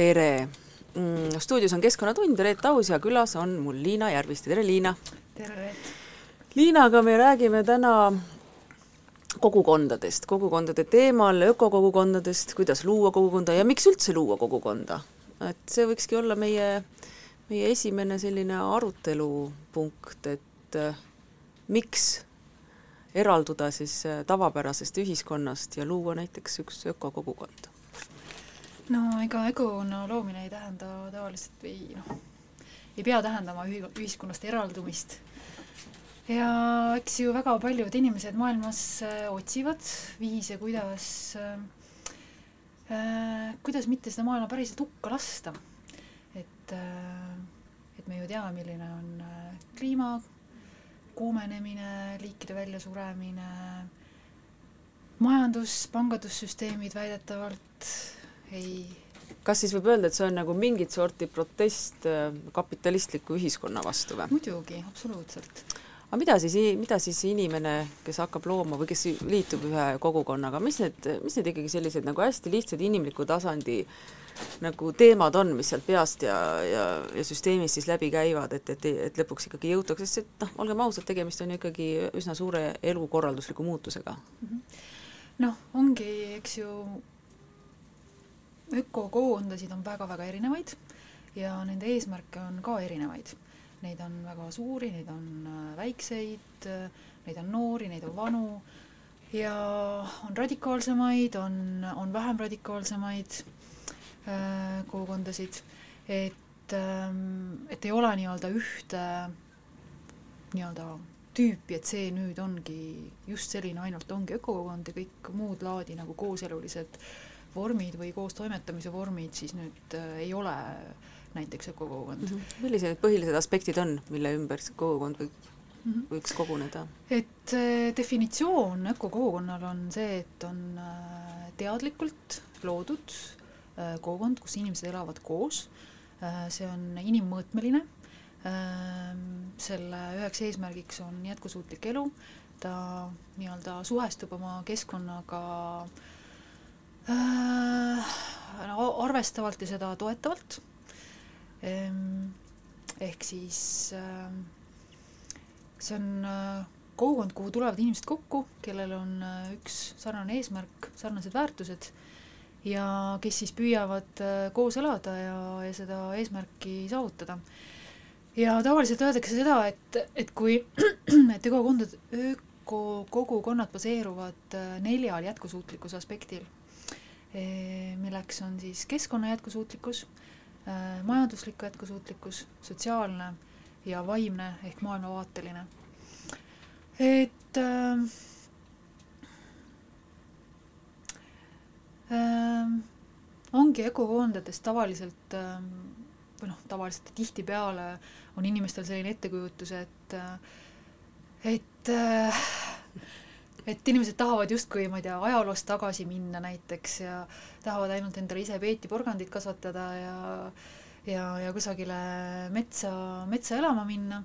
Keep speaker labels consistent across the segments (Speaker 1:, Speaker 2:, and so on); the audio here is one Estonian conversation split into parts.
Speaker 1: tere mm,! stuudios on Keskkonnatund, Reet Aus ja külas on mul Liina Järviste, tere Liina!
Speaker 2: tere Reet!
Speaker 1: Liinaga me räägime täna kogukondadest, kogukondade teemal, ökokogukondadest, kuidas luua kogukonda ja miks üldse luua kogukonda. et see võikski olla meie, meie esimene selline arutelupunkt, et äh, miks eralduda siis äh, tavapärasest ühiskonnast ja luua näiteks üks ökokogukond
Speaker 2: no ega ökokonna loomine ei tähenda tavaliselt või noh, ei pea tähendama ühi-, ühiskonnast eraldumist. ja eks ju väga paljud inimesed maailmas äh, otsivad viise, kuidas äh, äh, kuidas mitte seda maailma päriselt hukka lasta. et äh,, et me ju teame, milline on äh, kliima kuumenemine, liikide väljasuremine, majandus, pangandussüsteemid väidetavalt ei
Speaker 1: kas siis võib öelda, et see on nagu mingit sorti protest äh, kapitalistliku ühiskonna vastu või?
Speaker 2: muidugi, absoluutselt.
Speaker 1: aga mida siis, mida siis inimene, kes hakkab looma või kes liitub ühe kogukonnaga, mis need, mis need ikkagi sellised nagu hästi lihtsad inimliku tasandi nagu teemad on, mis sealt peast ja, ja, ja süsteemist siis läbi käivad, et, et, et lõpuks ikkagi jõutakse, sest et noh, olgem ausad, tegemist on ju ikkagi üsna suure elukorraldusliku muutusega mm.
Speaker 2: -hmm. noh, ongi, eks ju ökokoondasid on väga-väga erinevaid ja nende eesmärke on ka erinevaid. Neid on väga suuri, neid on äh, väikseid, äh, neid on noori, neid on vanu ja on radikaalsemaid, on, on vähem radikaalsemaid äh, kogukondasid, et ähm,, et ei ole nii-öelda ühte nii-öelda tüüpi, et see nüüd ongi just selline ainult ongi ökokogukond ja kõik muud laadi nagu kooselulised äh, vormid või koostoimetamise vormid siis nüüd äh, ei ole näiteks ökokogukond mm.
Speaker 1: -hmm. millised need põhilised aspektid on, mille ümber see kogukond võib mm, -hmm. võiks koguneda?
Speaker 2: et äh, definitsioon ökokogukonnal on see, et on äh, teadlikult loodud äh, kogukond, kus inimesed elavad koos äh,, see on inimmõõtmeline äh,, selle üheks eesmärgiks on jätkusuutlik elu, ta nii-öelda suhestub oma keskkonnaga äh, äh, arvestavalt ja seda toetavalt ehm,. ehk siis äh, see on äh, kogukond, kuhu tulevad inimesed kokku, kellel on äh, üks sarnane eesmärk, sarnased väärtused ja kes siis püüavad koos elada ja, ja seda eesmärki saavutada. ja tavaliselt öeldakse seda, et, et kui, et ökokondad, ökokogukonnad baseeruvad neljal jätkusuutlikkuse aspektil milleks on siis keskkonna jätkusuutlikkus, majanduslik jätkusuutlikkus, sotsiaalne ja vaimne ehk maailmavaateline. et äh, äh, ongi ökokoondades tavaliselt äh, või noh, tavaliselt tihtipeale on inimestel selline ettekujutus, et et äh, et inimesed tahavad justkui, ma ei tea, ajaloos tagasi minna näiteks ja tahavad ainult endale ise peetiporgandit kasvatada ja ja, ja kusagile metsa, metsa elama minna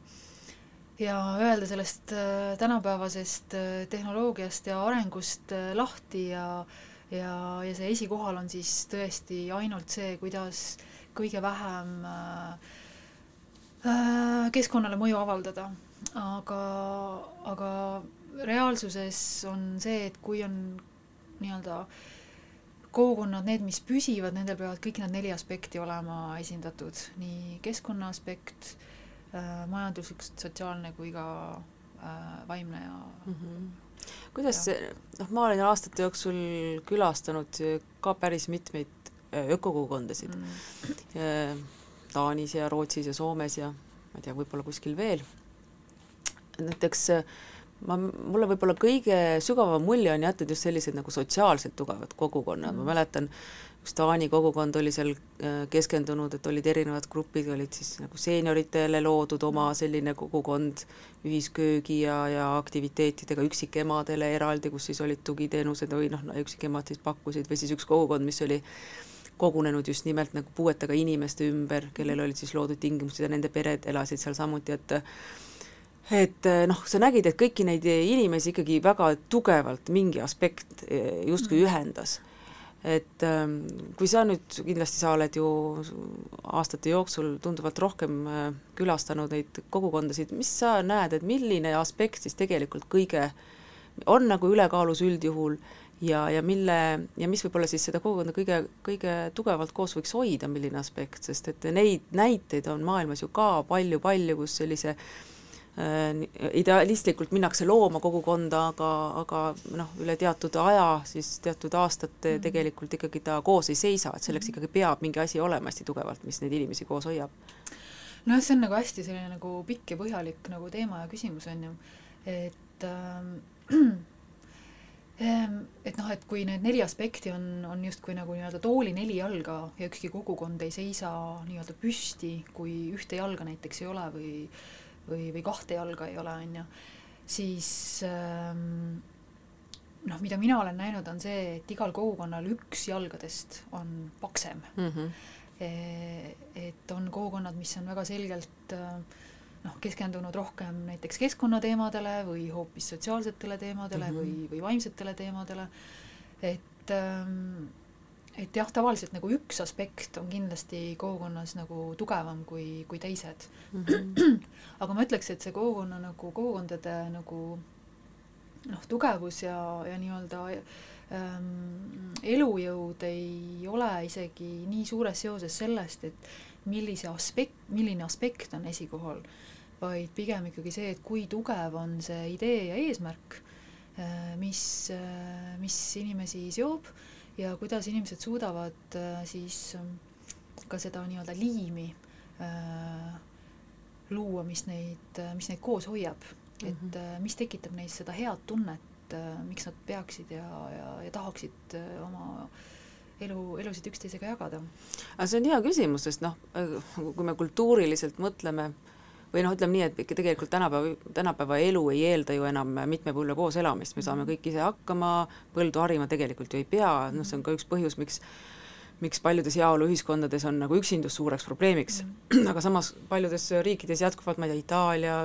Speaker 2: ja öelda sellest äh, tänapäevasest äh, tehnoloogiast ja arengust äh, lahti ja ja, ja see esikohal on siis tõesti ainult see, kuidas kõige vähem äh, keskkonnale mõju avaldada. aga, aga reaalsuses on see, et kui on nii-öelda kogukonnad, need, mis püsivad, nendel peavad kõik need neli aspekti olema esindatud, nii keskkonna aspekt äh,, majanduslik, sotsiaalne kui ka äh, vaimne ja mm -hmm.
Speaker 1: kuidas noh, ma olen aastate jooksul külastanud ka päris mitmeid äh, ökokogukondasid mm. -hmm. Taanis ja Rootsis ja Soomes ja ma ei tea, võib-olla kuskil veel. näiteks äh, ma, mulle võib-olla kõige sügavam mulje on jätnud just sellised nagu sotsiaalselt tugevad kogukonnad mm., ma mäletan, üks Taani kogukond oli seal äh, keskendunud, et olid erinevad grupid, olid siis nagu seenioritele loodud oma mm. selline kogukond ühisköögi ja, ja aktiviteetidega, üksikemadele eraldi, kus siis olid tugiteenused või noh, üksikemad siis pakkusid, või siis üks kogukond, mis oli kogunenud just nimelt nagu puuetega inimeste ümber, kellel olid siis loodud tingimused ja nende pered elasid seal samuti, et et eh, noh, sa nägid, et kõiki neid inimesi ikkagi väga tugevalt mingi aspekt eh, justkui mm. ühendas. et ähm, kui sa nüüd, kindlasti sa oled ju aastate jooksul tunduvalt rohkem äh, külastanud neid kogukondasid, mis sa näed, et milline aspekt siis tegelikult kõige, on nagu ülekaalus üldjuhul ja, ja mille, ja mis võib-olla siis seda kogukonda kõige, kõige tugevalt koos võiks hoida, milline aspekt, sest et neid näiteid on maailmas ju ka palju-palju, kus sellise Äh, idealistlikult minnakse looma kogukonda, aga, aga noh, üle teatud aja, siis teatud aastate -hmm. tegelikult ikkagi ta koos ei seisa, et selleks ikkagi peab mingi asi olema hästi tugevalt, mis neid inimesi koos hoiab.
Speaker 2: nojah, see on nagu hästi selline nagu pikk ja põhjalik nagu teema ja küsimus, on ju, et ähm, et noh, et kui need neli aspekti on, on justkui nagu nii-öelda tooli neli jalga ja ükski kogukond ei seisa nii-öelda püsti, kui ühte jalga näiteks ei ole või või, või kahte jalga ei ole, on ju, siis ähm, noh, mida mina olen näinud, on see, et igal kogukonnal üks jalgadest on paksem mm. -hmm. Et on kogukonnad, mis on väga selgelt äh, noh, keskendunud rohkem näiteks keskkonnateemadele või hoopis sotsiaalsetele teemadele mm -hmm. või, või vaimsetele teemadele, et ähm, et jah, tavaliselt nagu üks aspekt on kindlasti kogukonnas nagu tugevam kui, kui teised mm. -hmm. aga ma ütleks, et see kogukonna nagu, kogukondade nagu noh, tugevus ja, ja nii-öelda ähm, elujõud ei ole isegi nii suures seoses sellest, et millise aspekt, milline aspekt on esikohal, vaid pigem ikkagi see, et kui tugev on see idee ja eesmärk äh,, mis äh,, mis inimesi seob ja kuidas inimesed suudavad äh, siis ähm, ka seda nii-öelda liimi äh, luua, mis neid, äh, mis neid koos hoiab mm, -hmm. et äh, mis tekitab neis seda head tunnet miks nad peaksid ja, ja, ja tahaksid oma elu, elusid üksteisega jagada.
Speaker 1: aga see on hea küsimus, sest noh, kui me kultuuriliselt mõtleme äh, või noh, ütleme nii, et ikka tegelikult tänapäeva, tänapäeva elu ei eelda ju enam mitme põlve koos elamist, me saame mhm. kõik ise hakkama, põldu harima tegelikult ju ei pea, noh, see on ka üks põhjus, miks miks paljudes heaoluühiskondades on nagu üksindus suureks probleemiks mm., aga samas paljudes riikides jätkuvalt, ma ei tea, Itaalia,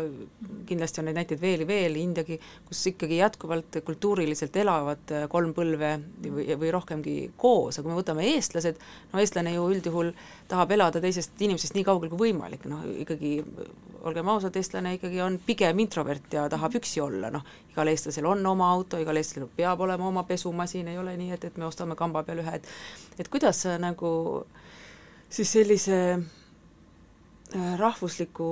Speaker 1: kindlasti on neid näiteid veel ja veel, Indiagi, kus ikkagi jätkuvalt kultuuriliselt elavad kolm põlve või, või rohkemgi koos, aga kui me võtame eestlased, no eestlane ju üldjuhul tahab elada teisest inimesest nii kaugel kui võimalik, noh ikkagi olgem ausad, eestlane ikkagi on pigem introvert ja tahab üksi olla, noh, igal eestlasel on oma auto, igal eestlasel peab olema oma pesumasin, ei ole nii, et, et me ostame kamba peal ühe, et et kuidas sa nagu siis sellise äh, rahvusliku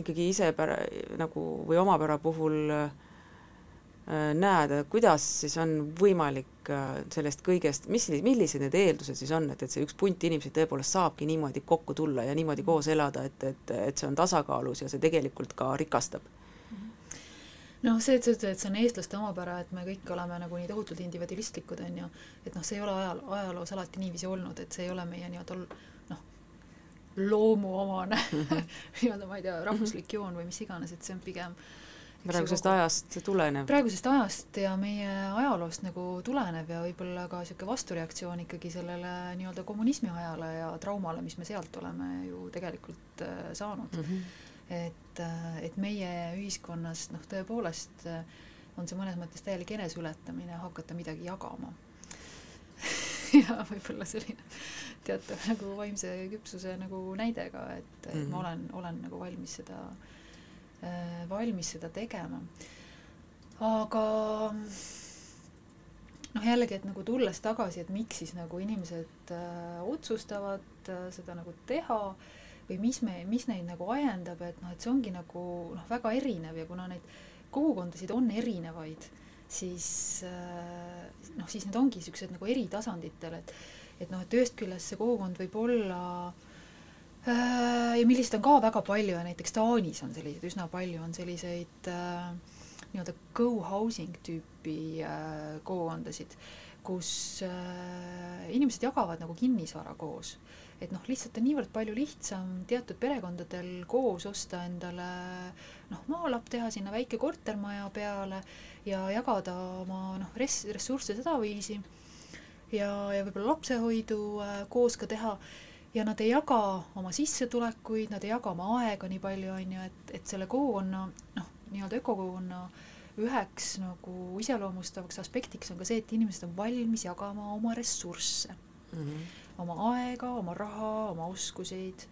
Speaker 1: ikkagi isepära nagu või omapära puhul äh, näed, kuidas siis on võimalik äh, sellest kõigest, mis, millised need eeldused siis on, et, et see üks punt inimesi tõepoolest saabki niimoodi kokku tulla ja niimoodi koos elada, et, et, et see on tasakaalus ja see tegelikult ka rikastab?
Speaker 2: noh, see, et sa ütled, et see on eestlaste omapära, et me kõik oleme nagu nii tohutult individualistlikud, on ju, et noh, see ei ole ajal, ajaloos alati niiviisi olnud, et see ei ole meie nii-öelda noh, loomuomane nii-öelda, ma ei tea, rahvuslik joon või mis iganes, et see on pigem
Speaker 1: praegusest kogu, ajast tulenev?
Speaker 2: praegusest ajast ja meie ajaloost nagu tulenev ja võib-olla ka niisugune vastureaktsioon ikkagi sellele nii-öelda kommunismi ajale ja traumale, mis me sealt oleme ju tegelikult äh, saanud mm. -hmm et, äh, et meie ühiskonnas noh, tõepoolest äh, on see mõnes mõttes täielik eneseületamine hakata midagi jagama ja võib-olla selline teatav nagu vaimse küpsuse nagu näide ka, et mm -hmm. ma olen, olen nagu valmis seda äh,, valmis seda tegema. aga noh, jällegi, et nagu tulles tagasi, et miks siis nagu inimesed äh, otsustavad äh, seda nagu teha äh,, või mis me, mis neid nagu ajendab, et noh, et see ongi nagu noh, väga erinev ja kuna neid kogukondasid on erinevaid, siis äh, noh, siis need ongi niisugused nagu eri tasanditel, et et noh, et ühest küljest see kogukond võib olla äh, ja millised on ka väga palju ja näiteks Taanis on selliseid üsna palju, on selliseid äh, nii-öelda co-housing tüüpi äh, kogukondasid, kus äh, inimesed jagavad nagu kinnisvara koos. Et noh, lihtsalt on niivõrd palju lihtsam teatud perekondadel koos osta endale noh, maalapp, teha sinna väike kortermaja peale ja jagada oma noh, res-, ressursse sedaviisi. Ja, ja võib-olla lapsehoidu äh, koos ka teha ja nad ei jaga oma sissetulekuid, nad ei jaga oma aega nii palju, on ju, et, et selle kogukonna noh, nii-öelda ökokogukonna üheks nagu iseloomustavaks aspektiks on ka see, et inimesed on valmis jagama oma ressursse mm, -hmm. oma aega, oma raha, oma oskuseid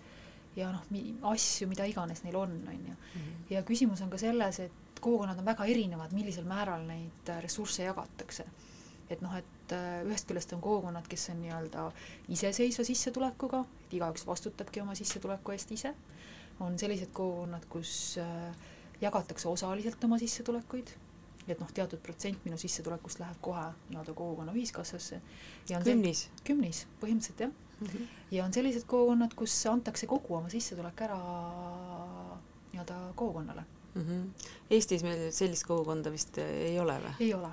Speaker 2: ja noh, asju, mida iganes neil on, on ju. Mhm. ja küsimus on ka selles, et kogukonnad on väga erinevad, millisel määral neid ressursse jagatakse. Et noh, et äh, ühest küljest on kogukonnad, kes on nii-öelda iseseisva sissetulekuga, et igaüks vastutabki oma sissetuleku eest ise, on sellised kogukonnad, kus äh, jagatakse osaliselt oma sissetulekuid, et noh, teatud protsent minu sissetulekust läheb kohe nii-öelda kogukonna ühiskassasse.
Speaker 1: kümnis?
Speaker 2: kümnis, põhimõtteliselt jah mm. -hmm. ja on sellised kogukonnad, kus antakse kogu oma sissetulek ära nii-öelda kogukonnale
Speaker 1: mm. -hmm. Eestis meil sellist kogukonda vist ei ole või?
Speaker 2: ei ole.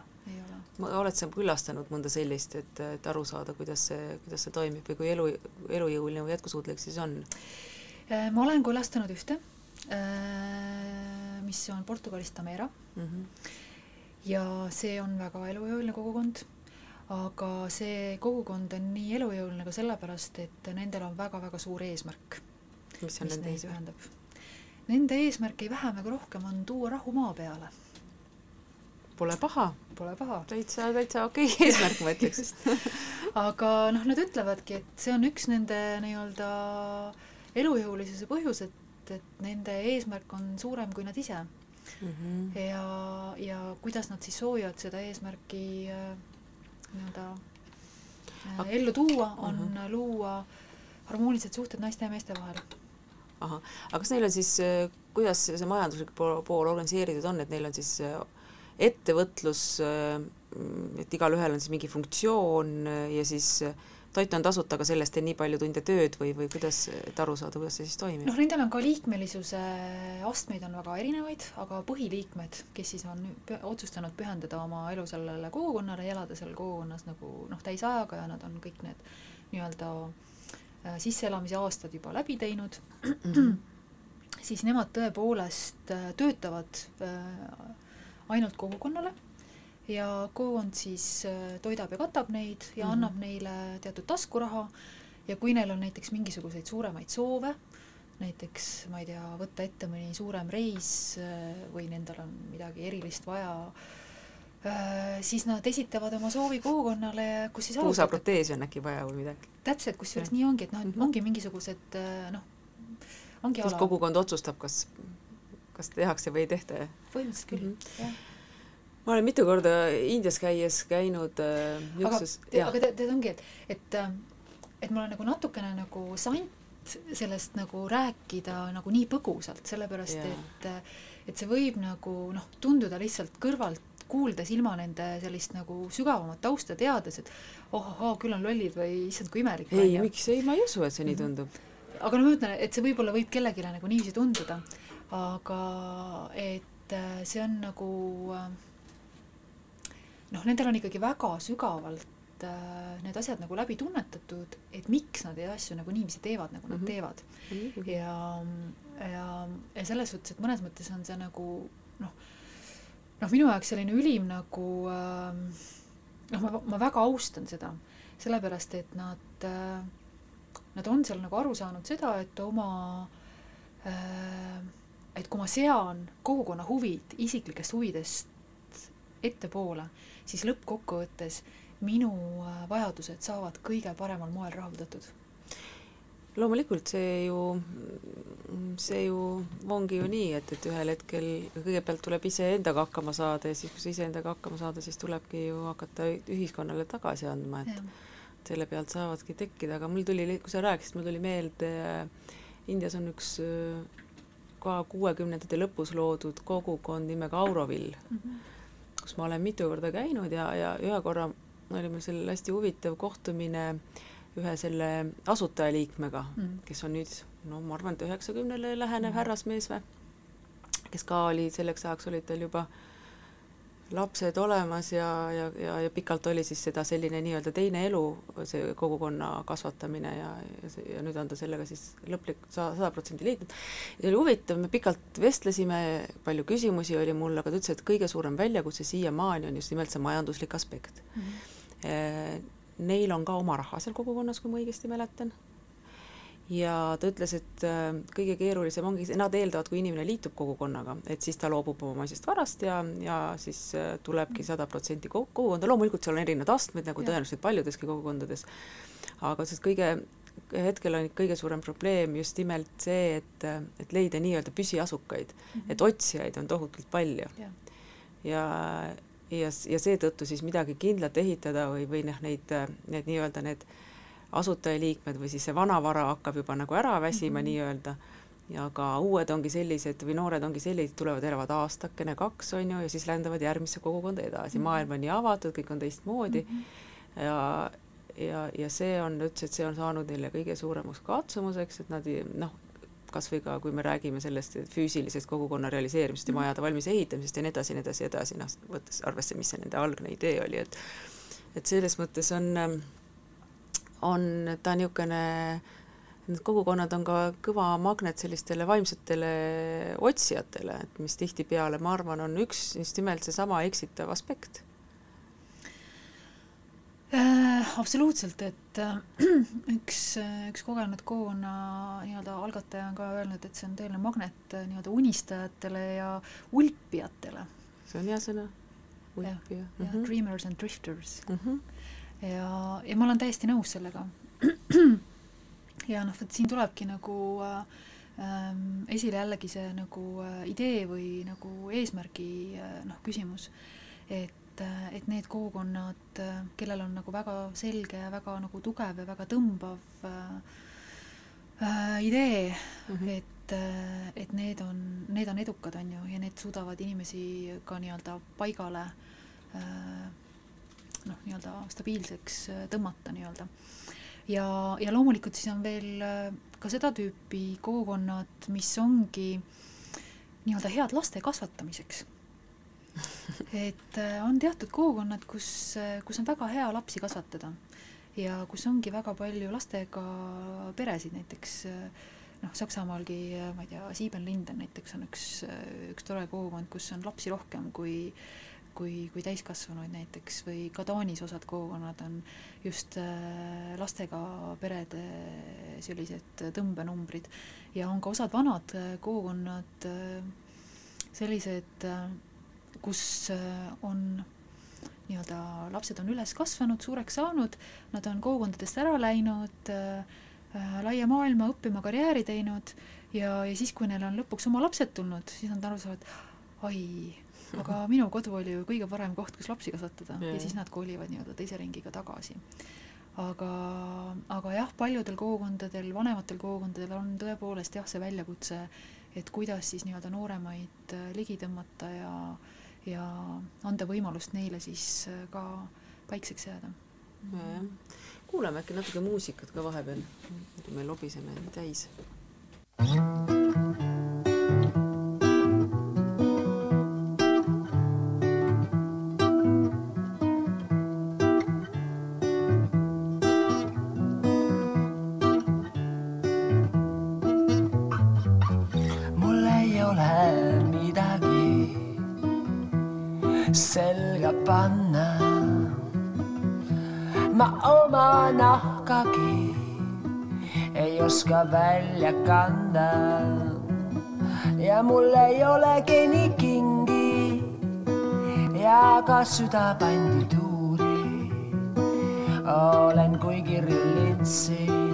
Speaker 1: Oled sa külastanud mõnda sellist, et, et aru saada, kuidas see, kuidas see toimib või kui elu, elujõuline või jätkusuutlik siis on?
Speaker 2: Äh, ma olen külastanud ühte, äh, mis on Portugalis Tamera mm. -hmm. ja see on väga elujõuline kogukond, aga see kogukond on nii elujõuline ka sellepärast, et nendel on väga-väga suur eesmärk,
Speaker 1: mis, mis neid
Speaker 2: ühendab Nende eesmärk ei vähem ega rohkem on tuua rahu maa peale.
Speaker 1: Pole paha.
Speaker 2: Pole paha.
Speaker 1: täitsa, täitsa okei okay eesmärk, ma ütleks
Speaker 2: aga noh, nad ütlevadki, et see on üks nende nii-öelda elujõulisuse põhjus, et, et nende eesmärk on suurem kui nad ise mm. -hmm. ja, ja kuidas nad siis soovivad seda eesmärki äh, nii-öelda äh, ellu tuua, on mhm. -huh. luua harmoonilised suhted naiste ja meeste vahel
Speaker 1: ahah, aga kas neil on siis, äh, kuidas see majanduslik pool, pool organiseeritud on, et neil on siis ettevõtlus, äh, et igalühel on siis mingi funktsioon ja siis toit on tasuta, aga sellest on nii palju tunde tööd või, või kuidas, et aru saada, kuidas see siis toimib?
Speaker 2: noh, nendel on ka liikmelisuse astmeid on väga erinevaid, aga põhiliikmed, kes siis on otsustanud pühendada oma elu sellele kogukonnale ja elada seal kogukonnas nagu noh, täisajaga ja nad on kõik need nii-öelda äh, Äh, sisseelamise aastad juba läbi teinud mm, -hmm. siis nemad tõepoolest äh, töötavad äh, ainult kogukonnale ja kogukond siis toidab ja katab neid ja mm -hmm. annab neile teatud taskuraha ja kui neil on näiteks mingisuguseid suuremaid soove, näiteks ma ei tea, võtta ette mõni suurem reis või nendel on midagi erilist vaja äh, Äh, siis nad esitavad oma soovi kogukonnale, kus siis
Speaker 1: puusaproteesi on äkki vaja või midagi?
Speaker 2: täpselt, kusjuures nii ongi, et noh, et mhm. ongi mingisugused äh, noh,
Speaker 1: ongi siis ala. kogukond otsustab, kas, kas tehakse või ei tehta,
Speaker 2: põhimõtteliselt küll mm, -hmm. jah
Speaker 1: ma olen mitu korda Indias käies käinud äh,
Speaker 2: niisuguses aga, aga tead, ongi, et, et, äh, et mul on nagu natukene nagu sant sellest nagu rääkida nagu nii põgusalt, sellepärast yeah. et et see võib nagu noh, tunduda lihtsalt kõrvalt kuuldes ilma nende sellist nagu sügavamat tausta teades, et oh-oh, küll on lollid või issand, kui imelik.
Speaker 1: ei, miks, ei, ma ei usu, et see nii mhm. tundub.
Speaker 2: aga no ma ütlen, et see võib-olla võib kellelegi nagu niiviisi tunduda, aga et äh, see on nagu äh, noh, nendel on ikkagi väga sügavalt äh, need asjad nagu läbi tunnetatud, et miks nad neid asju nagu niiviisi teevad, nagu nad mm -hmm. teevad mm. -hmm. ja, ja, ja selles suhtes, et mõnes mõttes on see nagu noh, noh, minu jaoks selline ülim nagu äh, noh, ma, ma väga austan seda, sellepärast et nad äh,, nad on seal nagu aru saanud seda, et oma äh,, et kui ma sean kogukonna huvid isiklikest huvidest ettepoole, siis lõppkokkuvõttes minu äh, vajadused saavad kõige paremal moel rahuldatud
Speaker 1: loomulikult see ju, see ju ongi ju nii, et, et ühel hetkel kõigepealt tuleb iseendaga hakkama saada ja siis, kui sa iseendaga hakkama saada, siis tulebki ju hakata ühiskonnale tagasi andma, et ja. selle pealt saavadki tekkida, aga mul tuli, kui sa rääkisid, mul tuli meelde, Indias on üks ka kuuekümnendate lõpus loodud kogukond nimega Aurovill mm, -hmm. kus ma olen mitu korda käinud ja, ja ühe korra oli meil seal hästi huvitav kohtumine äh, ühe selle asutajaliikmega mm., kes on nüüd no ma arvan, et üheksakümnele lähenev mm. härrasmees või, kes ka oli, selleks ajaks olid tal juba lapsed olemas ja, ja, ja, ja pikalt oli siis seda selline nii-öelda teine elu, see kogukonna kasvatamine ja, ja, ja nüüd on ta sellega siis lõplik sada protsenti liitunud. see oli huvitav, me pikalt vestlesime, palju küsimusi oli mul, aga ta ütles, et kõige suurem väljakutse siiamaani on just nimelt see majanduslik aspekt mm. -hmm neil on ka oma raha seal kogukonnas, kui ma õigesti mäletan. Ja ta ütles, et äh, kõige keerulisem ongi, nad eeldavad, kui inimene liitub kogukonnaga, et siis ta loobub oma maisest varast ja, ja siis äh, tulebki sada protsenti kogukonda, loomulikult seal on erinevad astmed, nagu ja. tõenäoliselt paljudeski kogukondades, aga sest kõige, hetkel on kõige suurem probleem just nimelt see, et, et leida nii-öelda püsiasukaid mm, -hmm. et otsijaid on tohutult palju. ja, ja, ja, ja seetõttu siis midagi kindlat ehitada või, või noh, neid, need nii-öelda need asutajaliikmed või siis see vanavara hakkab juba nagu ära väsima mm -hmm. nii-öelda ja ka uued ongi sellised või noored ongi sellised, tulevad, elavad aastakene, kaks, on ju, ja siis rändavad järgmisse kogukonda edasi mm, -hmm. maailm on nii avatud, kõik on teistmoodi mm -hmm. ja ja, ja see on, ütles, et see on saanud neile kõige suuremaks katsumuseks, et nad noh, kas või ka, kui me räägime sellest füüsilisest kogukonna realiseerimisest ja mhm. majade valmis ehitamisest ja nii edasi, nii edasi, edasi, noh, võttes arvesse, mis see nende algne idee oli, et et selles mõttes on on ta niisugune, need kogukonnad on ka kõva magnet sellistele vaimsetele otsijatele, et mis tihtipeale, ma arvan, on üks just nimelt seesama eksitav aspekt
Speaker 2: äh,. absoluutselt, et äh, üks, üks kogenud kogukonna nii-öelda algataja on ka öelnud, et see on tõeline magnet äh, nii-öelda unistajatele ja ulpijatele.
Speaker 1: see on hea sõna, ulpija.
Speaker 2: mm -hmm. dreamers and drifters mm. -hmm ja, ja ma olen täiesti nõus sellega. ja noh, vot siin tulebki nagu äh, esile jällegi see nagu äh, idee või nagu eesmärgi äh, noh, küsimus, et äh, et need kogukonnad, äh, kellel on nagu väga selge ja väga nagu tugev ja väga tõmbav äh, äh, idee mm, -hmm. et, et need on, need on edukad, on ju, ja need suudavad inimesi ka nii-öelda paigale äh, noh, nii-öelda stabiilseks äh, tõmmata nii-öelda. ja, ja loomulikult siis on veel äh, ka seda tüüpi kogukonnad, mis ongi nii-öelda head laste kasvatamiseks. et äh, on teatud kogukonnad, kus, kus on väga hea lapsi kasvatada ja kus ongi väga palju lastega peresid, näiteks noh, Saksamaalgi, ma ei tea, Sieben-Linden näiteks on üks, üks tore kogukond, kus on lapsi rohkem kui kui, kui täiskasvanuid näiteks või ka Taanis osad kogukonnad on just äh, lastega perede sellised tõmbenumbrid. Ja on ka osad vanad äh, kogukonnad äh, sellised, kus on nii-öelda lapsed on üles kasvanud, suureks saanud, nad on kogukondadest ära läinud laia maailma õppima, karjääri teinud ja, ja siis, kui neil on lõpuks oma lapsed tulnud, siis nad aru saavad, ai, aga minu kodu oli ju kõige parem koht, kus lapsi kasvatada ja, ja siis nad kolivad nii-öelda teise ringiga tagasi. aga, aga jah, paljudel kogukondadel, vanematel kogukondadel on tõepoolest jah, see väljakutse, et kuidas siis nii-öelda nooremaid äh, ligi tõmmata ja, ja anda võimalust neile siis äh, ka päikseks jääda.
Speaker 1: nojah, kuulame äkki natuke muusikat ka vahepeal, muidu me lobiseme täis.
Speaker 3: Nahkagi ei oska välja kanda. ja mul ei olegi nii kingi ja ka süda pandi tuuri. olen kui kirju lintsi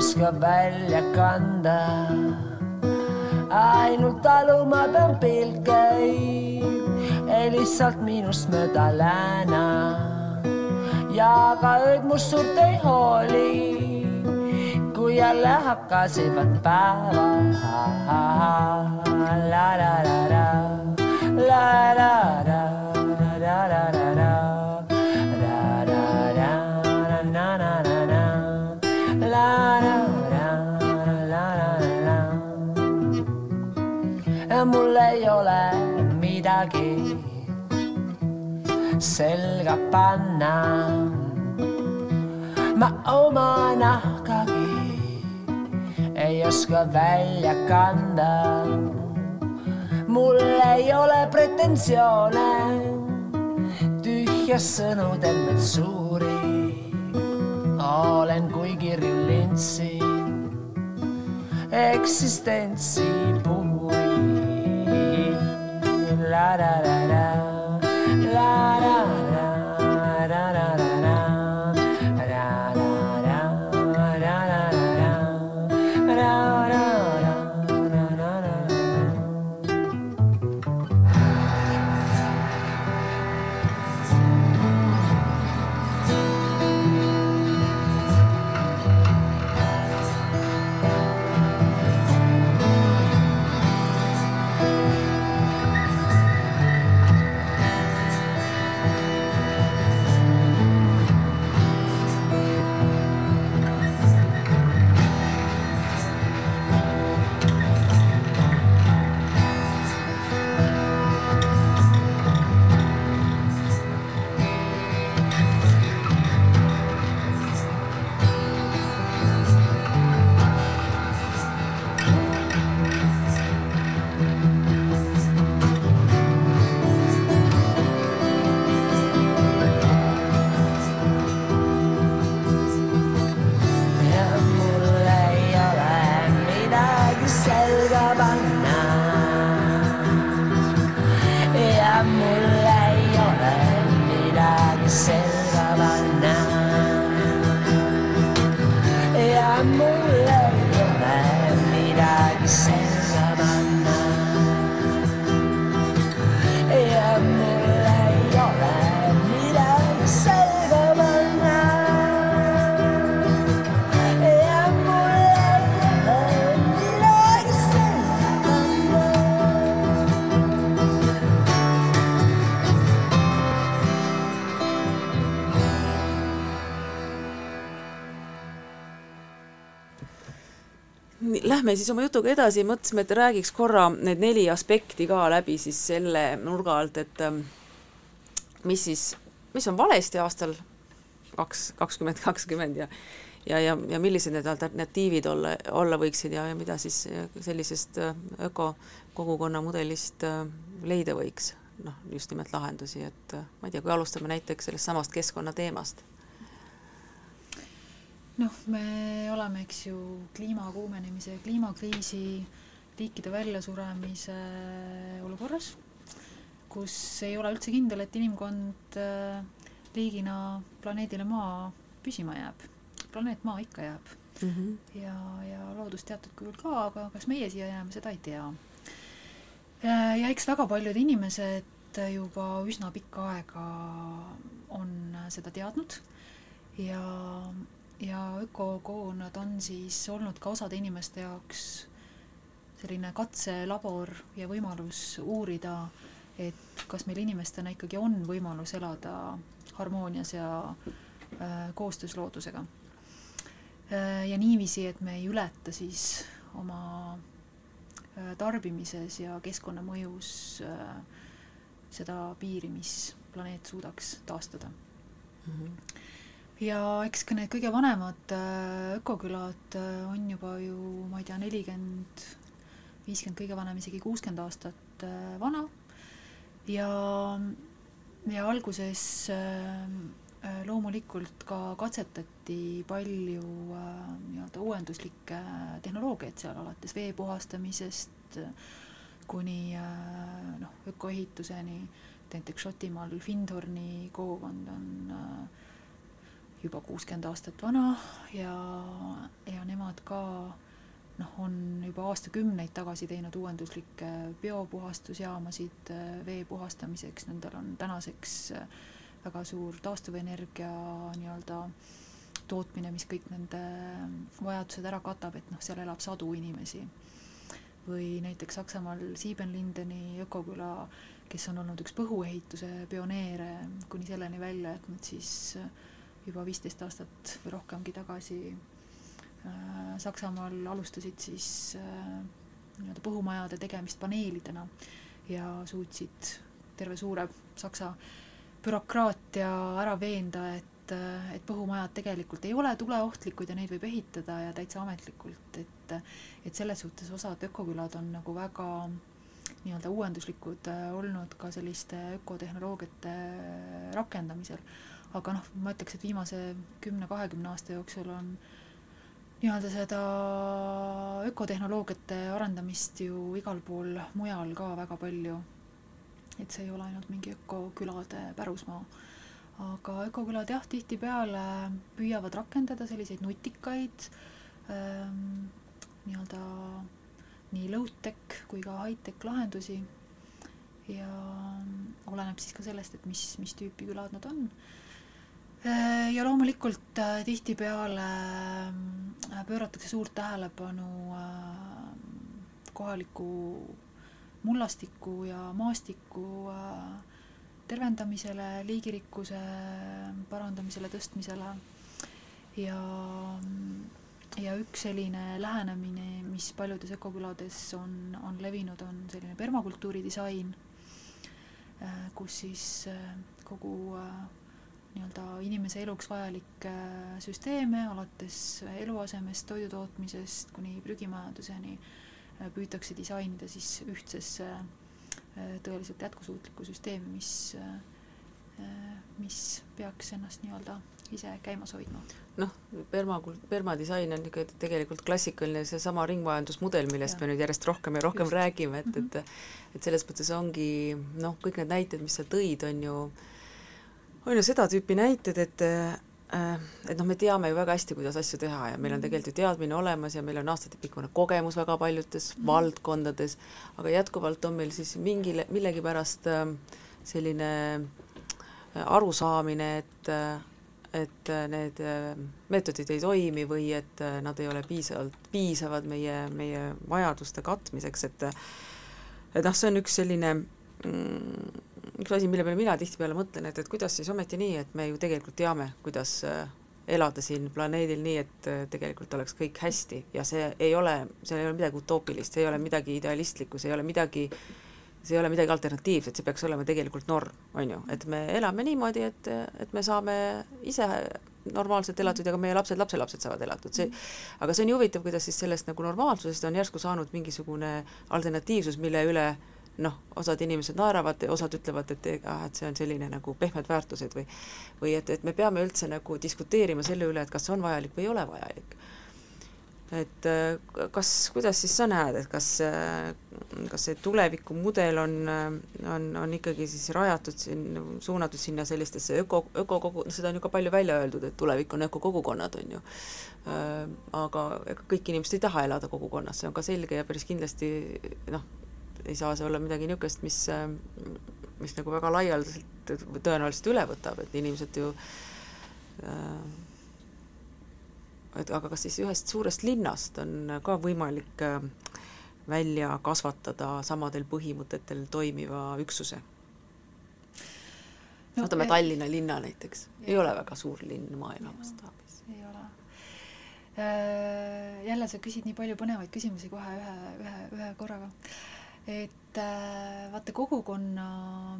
Speaker 3: oska välja kanda. ainult taluma pean pilkeid, ei lihtsalt minust mööda lääna. ja ka ööd must suurt ei hooli kui jälle hakkasid päevad. la la la la, la la la, la la la la, mul ei ole midagi selga panna. ma oma nahkagi ei oska välja kanda. mul ei ole pretensioone, tühjas sõnu tembed suuri. olen kui kirju lintsi eksistentsi. da da
Speaker 1: da. Lähme siis oma jutuga edasi, mõtlesime, et räägiks korra need neli aspekti ka läbi siis selle nurga alt, et ähm, mis siis, mis on valesti aastal kaks, kakskümmend kakskümmend ja ja, ja, ja millised need alternatiivid olla, olla võiksid ja, ja mida siis sellisest äh, ökokogukonna mudelist äh, leida võiks, noh, just nimelt lahendusi, et äh, ma ei tea, kui alustame näiteks sellest samast keskkonnateemast
Speaker 2: noh, me oleme, eks ju, kliima kuumenemise ja kliimakriisi liikide väljasuremise olukorras, kus ei ole üldse kindel, et inimkond äh, liigina planeedile Maa püsima jääb. planeet Maa ikka jääb
Speaker 1: mm. -hmm.
Speaker 2: ja, ja loodus teatud kujul ka, aga kas meie siia jääme, seda ei tea. ja eks väga paljud inimesed juba üsna pikka aega on seda teadnud ja ja ökokogukonnad on siis olnud ka osade inimeste jaoks selline katselabor ja võimalus uurida, et kas meil inimestena ikkagi on võimalus elada harmoonias ja äh, koostöös loodusega äh,. ja niiviisi, et me ei ületa siis oma äh, tarbimises ja keskkonnamõjus äh, seda piiri, mis planeet suudaks taastada
Speaker 1: Mm -hmm.
Speaker 2: Ja eks ka need kõige vanemad äh, ökokülad äh, on juba ju, ma ei tea, nelikümmend, viiskümmend, kõige vanem isegi kuuskümmend aastat äh, vana. ja, ja alguses loomulikult ka katsetati palju nii-öelda uuenduslikke tehnoloogiaid seal, alates vee puhastamisest kuni noh, ökoehituseni, näiteks Šotimaal Findhorni kogukond on äh, juba kuuskümmend aastat vana ja, ja nemad ka noh, on juba aastakümneid tagasi teinud uuenduslikke biopuhastusjaamasid äh, vee puhastamiseks, nendel on tänaseks äh, väga suur taastuvenergia nii-öelda tootmine, mis kõik nende vajadused ära katab, et noh, seal elab sadu inimesi. või näiteks Saksamaal Siebenlindeni ökoküla, kes on olnud üks põhuehituse pioneere kuni selleni välja, et nad siis äh, juba viisteist aastat või rohkemgi tagasi äh, Saksamaal alustasid siis äh, nii-öelda põhumajade tegemist paneelidena ja suutsid terve suure Saksa bürokraatia ära veenda, et, et põhumajad tegelikult ei ole tuleohtlikud ja neid võib ehitada ja täitsa ametlikult, et et selles suhtes osad ökokülad on nagu väga nii-öelda uuenduslikud äh, olnud ka selliste ökotehnoloogiate rakendamisel. Aga noh, ma ütleks, et viimase kümne-kahekümne aasta jooksul on nii-öelda seda ökotehnoloogiate arendamist ju igal pool mujal ka väga palju. et see ei ole ainult mingi ökokülade pärusmaa. aga ökokülad jah, tihtipeale püüavad rakendada selliseid nutikaid ähm, nii-öelda nii low-tech kui ka high-tech lahendusi ja oleneb siis ka sellest, et mis, mis tüüpi külad nad on ja loomulikult äh, tihtipeale äh, pööratakse suurt tähelepanu kohaliku mullastiku ja maastiku tervendamisele, liigirikkuse parandamisele, tõstmisele. Ja ja üks selline lähenemine, mis paljudes ökokülades on, on levinud, on selline permakultuuri disain, kus siis kogu äh, nii-öelda inimese eluks vajalikke äh, süsteeme, alates eluasemest, toidutootmisest kuni prügimajanduseni, äh, püütakse disainida siis ühtsesse äh, tõeliselt jätkusuutlikku süsteemi, mis, mis peaks ennast nii-öelda ise käimas hoidma.
Speaker 1: noh, permakul-, permadisain on ikka tegelikult klassikaline seesama ringmajandusmudel, millest ja. me nüüd järjest rohkem ja rohkem Just. räägime, et mm, -hmm. et et selles mõttes ongi noh, kõik need näited, mis sa tõid, on ju äh, on ju seda tüüpi näited, et äh, et noh, me teame ju väga hästi, kuidas asju teha ja meil on tegelikult ju teadmine olemas ja meil on aastatepikkune kogemus väga paljudes mm. valdkondades, aga jätkuvalt on meil siis mingile, millegipärast äh, selline äh, arusaamine, et et need meetodid ei toimi või et nad ei ole piisavalt, piisavad meie, meie vajaduste katmiseks, et et noh, see on üks selline mm, üks asi, mille peale mina tihtipeale mõtlen, et, et kuidas siis ometi nii, et me ju tegelikult teame, kuidas äh, elada siin planeedil nii, et äh, tegelikult oleks kõik hästi. Ja see ei ole, seal ei ole midagi utoopilist, see ei ole midagi idealistlikku, see ei ole midagi, see ei ole midagi alternatiivset, see peaks olema tegelikult norm, on ju, et me elame niimoodi, et, et me saame ise normaalselt elatud ja ka meie lapsed, lapselapsed saavad elatud, see aga see on ju huvitav, kuidas siis sellest nagu normaalsusest on järsku saanud mingisugune alternatiivsus, mille üle äh, noh, osad inimesed naeravad osad ütlevad, et ah, et see on selline nagu pehmed väärtused või või et, et me peame üldse nagu diskuteerima selle üle, et kas see on vajalik või ei ole vajalik. et äh, kas, kuidas siis sa näed, et kas, äh, kas see tulevikumudel on, on, on ikkagi siis rajatud siin, suunatud sinna sellistesse öko, ökokogu-, seda on ju ka palju välja öeldud, et tulevik on ökokogukonnad, on ju. Äh, aga ega kõik inimesed ei taha elada kogukonnas, see on ka selge ja päris kindlasti noh, ei saa see olla midagi niisugust, mis, mis nagu väga laialdaselt tõenäoliselt üle võtab, et inimesed ju äh, et aga kas siis ühest suurest linnast on ka võimalik äh, välja kasvatada samadel põhimõtetel toimiva üksuse? no võtame no, Tallinna linna näiteks, ei ole väga suur linn maailma mastaabis.
Speaker 2: ei ole. Äh, jälle sa küsid nii palju põnevaid küsimusi kohe ühe, ühe, ühe korraga et äh, vaata, kogukonna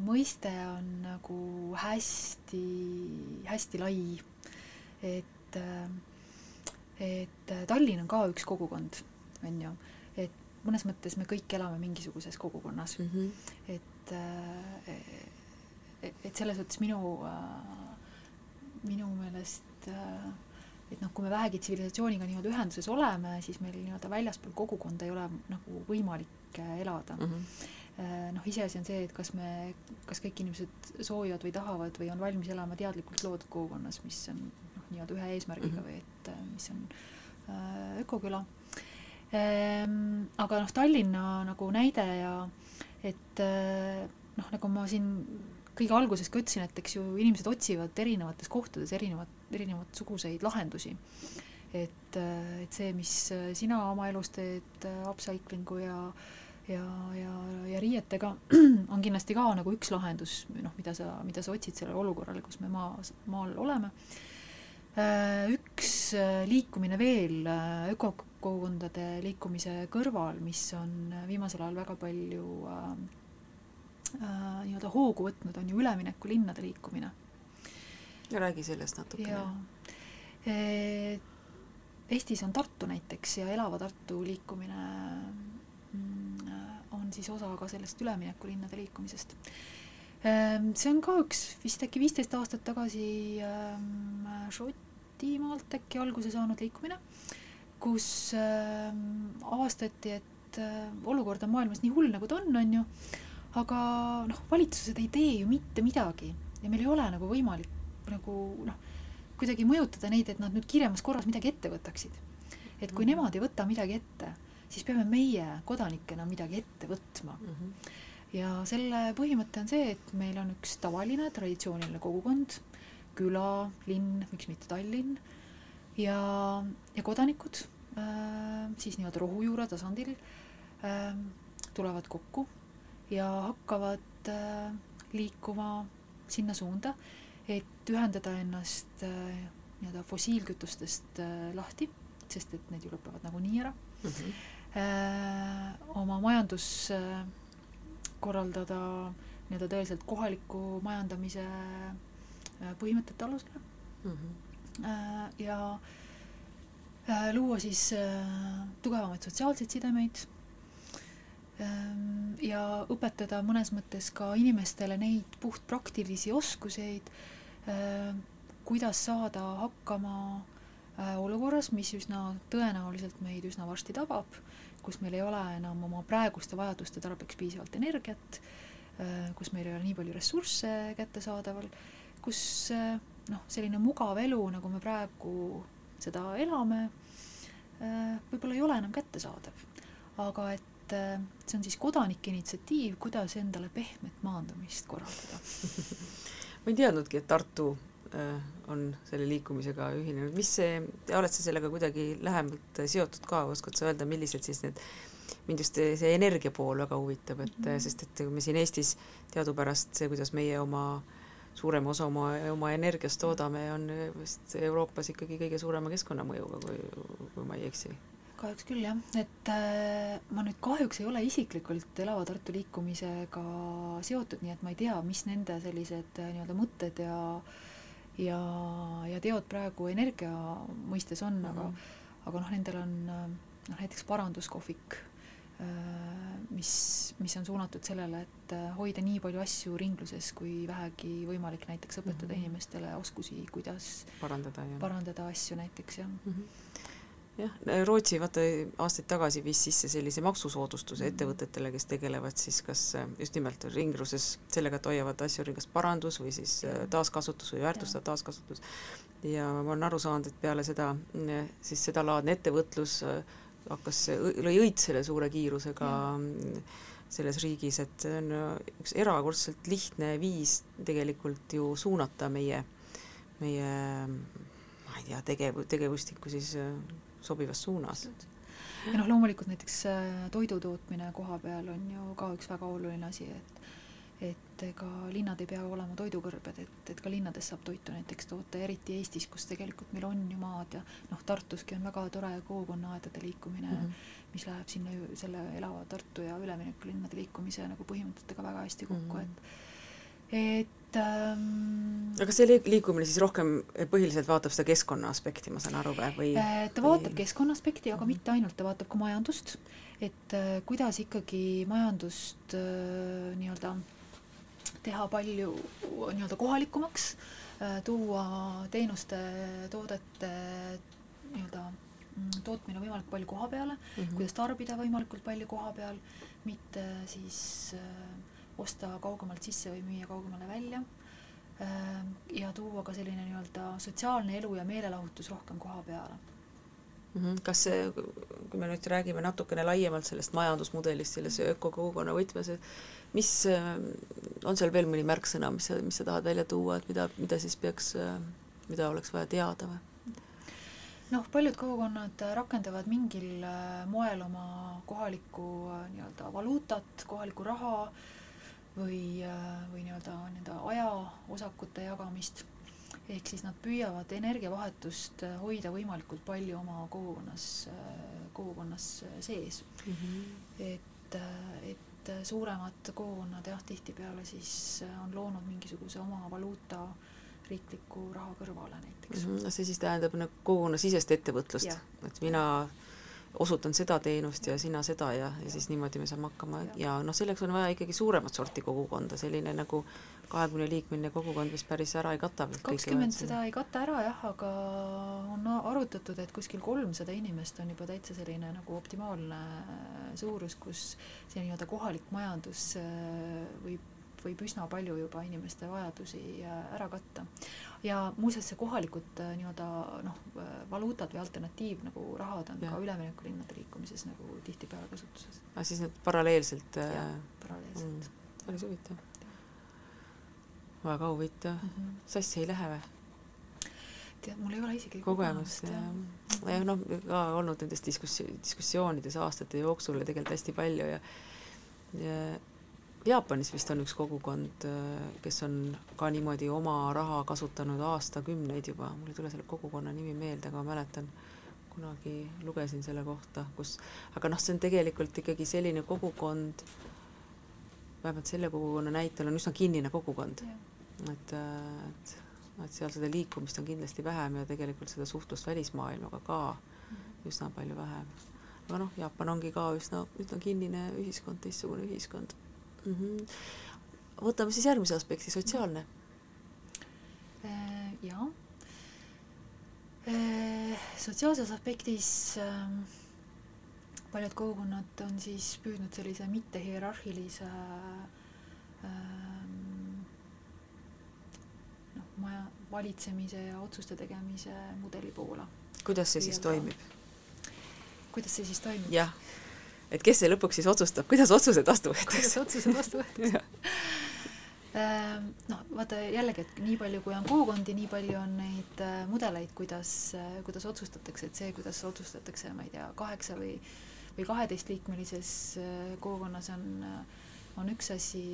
Speaker 2: mõiste on nagu hästi, hästi lai. et, äh, et Tallinn on ka üks kogukond, on ju, et mõnes mõttes me kõik elame mingisuguses kogukonnas mm. -hmm. et, äh, et selles mõttes minu, minu meelest et noh, kui me vähegi tsivilisatsiooniga nii-öelda ühenduses oleme, siis meil nii-öelda väljaspool kogukonda ei ole nagu võimalik võimalik elada mm. -hmm. noh, iseasi on see, et kas me, kas kõik inimesed soovivad või tahavad või on valmis elama teadlikult loodud kogukonnas, mis on noh, nii-öelda ühe eesmärgiga mm -hmm. või et äh, mis on äh, ökoküla ehm,. aga noh, Tallinna nagu näide ja et äh, noh, nagu ma siin kõige alguses ka ütlesin, et eks ju inimesed otsivad erinevates kohtades erinevat, erinevat suguseid lahendusi. et, et see, mis sina oma elus teed, upcycling'u ja äh, ja, ja, ja riietega on kindlasti ka nagu üks lahendus, noh, mida sa, mida sa otsid sellele olukorrale, kus me maa, maal oleme. Äh, üks äh, liikumine veel äh, öko, kogukondade liikumise kõrval, mis on viimasel ajal väga palju äh, äh, nii-öelda hoogu võtnud, on ju üleminekulinnade liikumine.
Speaker 1: Räägi sellest natukene.
Speaker 2: jaa. Eestis on Tartu näiteks ja Elava Tartu liikumine mm, on siis osa ka sellest üleminekulinnade liikumisest. Ehm, see on ka üks vist äkki viisteist aastat tagasi ähm, Šotimaalt äkki alguse saanud liikumine, kus ähm, avastati, et olukord on maailmas nii hull, nagu ta on, on ju, aga noh, valitsused ei tee ju mitte midagi ja meil ei ole nagu võimalik nagu noh, kuidagi mõjutada neid, et nad nüüd kiiremas korras midagi ette võtaksid. et kui
Speaker 1: Mhm.
Speaker 2: nemad ei võta midagi ette, siis peame meie kodanikena midagi ette võtma.
Speaker 1: mm. -hmm.
Speaker 2: ja selle põhimõte on see, et meil on üks tavaline traditsiooniline kogukond, küla, linn, miks mitte Tallinn, ja, ja kodanikud äh, siis nii-öelda rohujuure tasandil äh, tulevad kokku ja hakkavad äh, liikuma sinna suunda, et ühendada ennast äh, nii-öelda fossiilkütustest äh, lahti, sest et need ju lõpevad nagunii ära
Speaker 1: Mm -hmm.
Speaker 2: äh, oma majandus äh, korraldada nii-öelda tõeliselt kohaliku majandamise äh, põhimõtete alusel
Speaker 1: Mm -hmm.
Speaker 2: äh, ja äh, luua siis äh, tugevamaid sotsiaalseid sidemeid ähm, ja õpetada mõnes mõttes ka inimestele neid puhtpraktilisi oskuseid äh,, kuidas saada hakkama äh, olukorras, mis üsna tõenäoliselt meid üsna varsti tabab, kus meil ei ole enam oma praeguste vajaduste tarbeks piisavalt energiat äh,, kus meil ei ole nii palju ressursse kättesaadaval, kus äh, noh, selline mugav elu, nagu me praegu seda elame, äh, võib-olla ei ole enam kättesaadav. aga et äh, see on siis kodanike initsiatiiv, kuidas endale pehmet maandumist korraldada.
Speaker 1: ma ei teadnudki, et Tartu äh, on selle liikumisega ühinenud, mis see, oled sa sellega kuidagi lähemalt seotud ka, oskad sa öelda, millised siis need, mind just see energia pool väga huvitab, et mm sest et kui me siin Eestis teadupärast see, kuidas meie oma suurema osa oma, oma energiast toodame, on vist Euroopas ikkagi kõige suurema keskkonnamõjuga, kui, kui ma ei eksi
Speaker 2: kahjuks küll jah, et äh, ma nüüd kahjuks ei ole isiklikult Elava Tartu liikumisega seotud, nii et ma ei tea, mis nende sellised äh, nii-öelda mõtted ja ja, ja teod praegu energia mõistes on mm, -hmm. aga aga noh, nendel on noh, näiteks paranduskohvik äh,, mis, mis on suunatud sellele, et äh, hoida nii palju asju ringluses, kui vähegi võimalik, näiteks õpetada mm -hmm. inimestele oskusi, kuidas
Speaker 1: parandada
Speaker 2: parandada asju näiteks jah
Speaker 1: mm. -hmm jah, Rootsi vaata aastaid tagasi viis sisse sellise maksusoodustuse ettevõtetele, kes tegelevad siis kas just nimelt ringluses sellega, et hoiavad asju ringas parandus või siis taaskasutus või väärtustav taaskasutus. ja ma olen aru saanud, et peale seda siis sedalaadne ettevõtlus hakkas, lõi õitsele suure kiirusega ja. selles riigis, et see on üks erakordselt lihtne viis tegelikult ju suunata meie, meie ma ei tea, tegev, tegevustikku siis sobivas suunas.
Speaker 2: ja noh, loomulikult näiteks toidu tootmine koha peal on ju ka üks väga oluline asi, et et ega linnad ei pea olema toidukõrbed, et, et ka linnades saab toitu näiteks toota, eriti Eestis, kus tegelikult meil on ju maad ja noh, Tartuski on väga tore kogukonnaaedade liikumine mm, -hmm. mis läheb sinna ju selle elava Tartu ja üleminekulinnade liikumise nagu põhimõtetega väga hästi kokku mm, -hmm. et et ähm,
Speaker 1: aga see liikumine siis rohkem põhiliselt vaatab seda keskkonna aspekti, ma saan aru, või?
Speaker 2: ta vaatab keskkonna aspekti, aga mm -hmm. mitte ainult, ta vaatab ka majandust, et äh, kuidas ikkagi majandust äh, nii-öelda teha palju nii-öelda kohalikumaks äh,, tuua teenuste, toodete nii-öelda tootmine võimalikult palju koha peale mm, -hmm. kuidas tarbida võimalikult palju koha peal, mitte siis äh, osta kaugemalt sisse või müüa kaugemale välja ja tuua ka selline nii-öelda sotsiaalne elu ja meelelahutus rohkem koha peale.
Speaker 1: -hmm. kas see, kui me nüüd räägime natukene laiemalt sellest majandusmudelist selles ökokogukonna võtmes, et mis, on seal veel mõni märksõna, mis sa, mis sa tahad välja tuua, et mida, mida siis peaks, mida oleks vaja teada või?
Speaker 2: noh, paljud kogukonnad rakendavad mingil moel oma kohalikku nii-öelda valuutat, kohalikku raha, või, või nii-öelda nende ajaosakute jagamist. ehk siis nad püüavad energiavahetust äh, hoida võimalikult palju oma kogukonnas, kogukonnas sees. et, et suuremad kogukonnad jah, tihtipeale siis on loonud mingisuguse oma valuuta riikliku raha kõrvale näiteks
Speaker 1: mm. -hmm. see siis tähendab nagu kogukonnasisest ettevõtlust, et mina osutan seda teenust ja sina seda ja, ja siis niimoodi me saame hakkama. Ja, noh, selleks on vaja ikkagi suuremat sorti kogukonda, selline nagu kahekümne liikmeline kogukond vist päris ära ei kata
Speaker 2: kakskümmend seda ei kata ära jah, aga on arutatud, et kuskil kolmsada inimest on juba täitsa selline nagu optimaalne suurus, kus see nii-öelda kohalik majandus äh, võib võib üsna palju juba inimeste vajadusi äh, ära katta. ja muuseas, see kohalikud äh, nii-öelda noh, äh, valuutad või alternatiiv nagu rahad on ja. ka üleminekulinnade liikumises nagu tihtipeale kasutuses.
Speaker 1: aga siis need paralleelselt
Speaker 2: jah, paralleelselt
Speaker 1: mm,. päris huvitav. väga huvitav mm. -hmm. sassi ei lähe või?
Speaker 2: tead, mul ei ole isegi
Speaker 1: kogemust ja, ja, ja noh, ka olnud nendes diskussi-, diskussioonides aastate jooksul ja tegelikult hästi palju ja ja Jaapanis vist on üks kogukond, kes on ka niimoodi oma raha kasutanud aastakümneid juba, mul ei tule selle kogukonna nimi meelde, aga ma mäletan, kunagi lugesin selle kohta, kus, aga noh, see on tegelikult ikkagi selline kogukond, vähemalt selle kogukonna näitel on üsna kinnine kogukond. et, et, et seal seda liikumist on kindlasti vähem ja tegelikult seda suhtlust välismaailmaga ka mhm. üsna palju vähem. aga noh, Jaapan ongi ka üsna, üsna kinnine ühiskond, teistsugune ühiskond mm. -hmm. võtame siis järgmise aspekti, sotsiaalne.
Speaker 2: Äh, jah. Äh, sotsiaalses aspektis ähm, paljud kogukonnad on siis püüdnud sellise mittehierarhilise ähm, noh, maja valitsemise ja otsuste tegemise mudeli poole.
Speaker 1: kuidas see siis toimib?
Speaker 2: kuidas see siis toimib?
Speaker 1: jah et kes see lõpuks siis otsustab, kuidas otsused vastu võetakse?
Speaker 2: kuidas otsused vastu võetakse ehm, noh, vaata jällegi, et nii palju, kui on kogukondi, nii palju on neid äh, mudeleid, kuidas, äh, kuidas otsustatakse, et see, kuidas otsustatakse, ma ei tea, kaheksa või või kaheteistliikmelises äh, kogukonnas on, on üks asi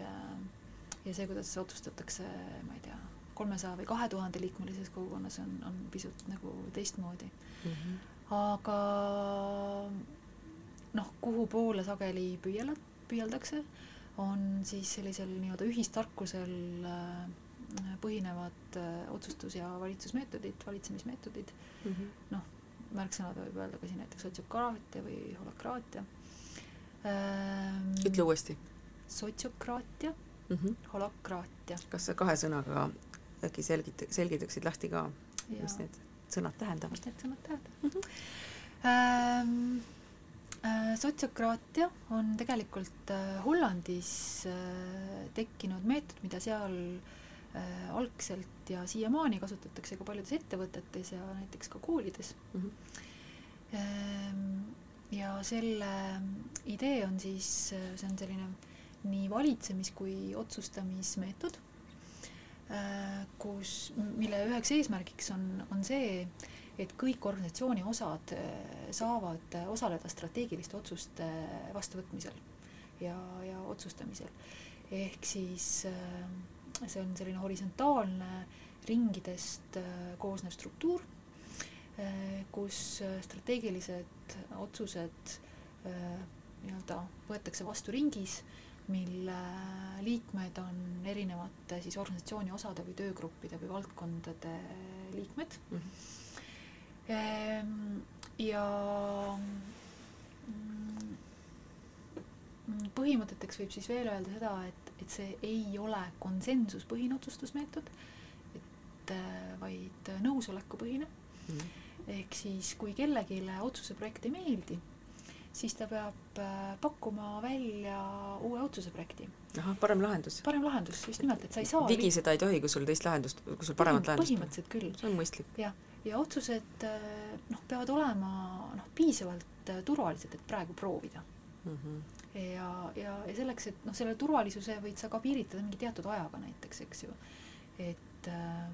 Speaker 2: ja see, kuidas otsustatakse, ma ei tea, kolmesaja või kahe tuhande liikmelises kogukonnas on, on pisut nagu teistmoodi mm. -hmm. aga noh, kuhu poole sageli püüela, püüeldakse, on siis sellisel nii-öelda ühistarkusel äh, põhinevad äh, otsustus- ja valitsusmeetodid, valitsemismeetodid mm -hmm., noh, märksõnad võib öelda ka siin näiteks sotsiokraatia või holokraatia
Speaker 1: ähm,. ütle uuesti.
Speaker 2: sotsiokraatia mm, -hmm. holokraatia.
Speaker 1: kas sa kahe sõnaga äkki selgita-, selgitaksid lahti ka, mis need sõnad tähendavad?
Speaker 2: mis need sõnad tähendavad mm? -hmm. Ähm, Äh, sotsiokraatia on tegelikult äh, Hollandis äh, tekkinud meetod, mida seal algselt ja siiamaani kasutatakse ka paljudes ettevõtetes ja näiteks ka koolides mm. -hmm. ja selle idee on siis, see on selline nii valitsemis- kui otsustamismeetod, kus, mille üheks eesmärgiks on, on see, et kõik organisatsiooni osad äh, saavad äh, osaleda strateegiliste otsuste äh, vastuvõtmisel ja, ja otsustamisel. ehk siis see on selline horisontaalne ringidest koosnev struktuur, kus strateegilised otsused nii-öelda võetakse vastu ringis, mille liikmed on erinevate siis organisatsiooni osade või töögruppide või valdkondade liikmed mm. -hmm ja mm, põhimõteteks võib siis veel öelda seda, et, et see ei ole konsensuspõhine otsustusmeetod, et äh, vaid nõusolekupõhine mm.. ehk siis, kui kellelegi otsuse projekt ei meeldi, siis ta peab äh, pakkuma välja uue otsuse projekti.
Speaker 1: ahah, parem lahendus.
Speaker 2: parem lahendus, just nimelt, et sa ei saa
Speaker 1: vigiseda ei tohi, kui sul teist lahendust, kui sul paremat lahendust
Speaker 2: põhimõtteliselt küll.
Speaker 1: see on mõistlik.
Speaker 2: jah ja otsused noh, peavad olema noh, piisavalt äh, turvalised, et praegu proovida mm. -hmm. ja, ja, ja selleks, et noh, selle turvalisuse võid sa ka piiritleda mingi teatud ajaga näiteks, eks ju. et, äh,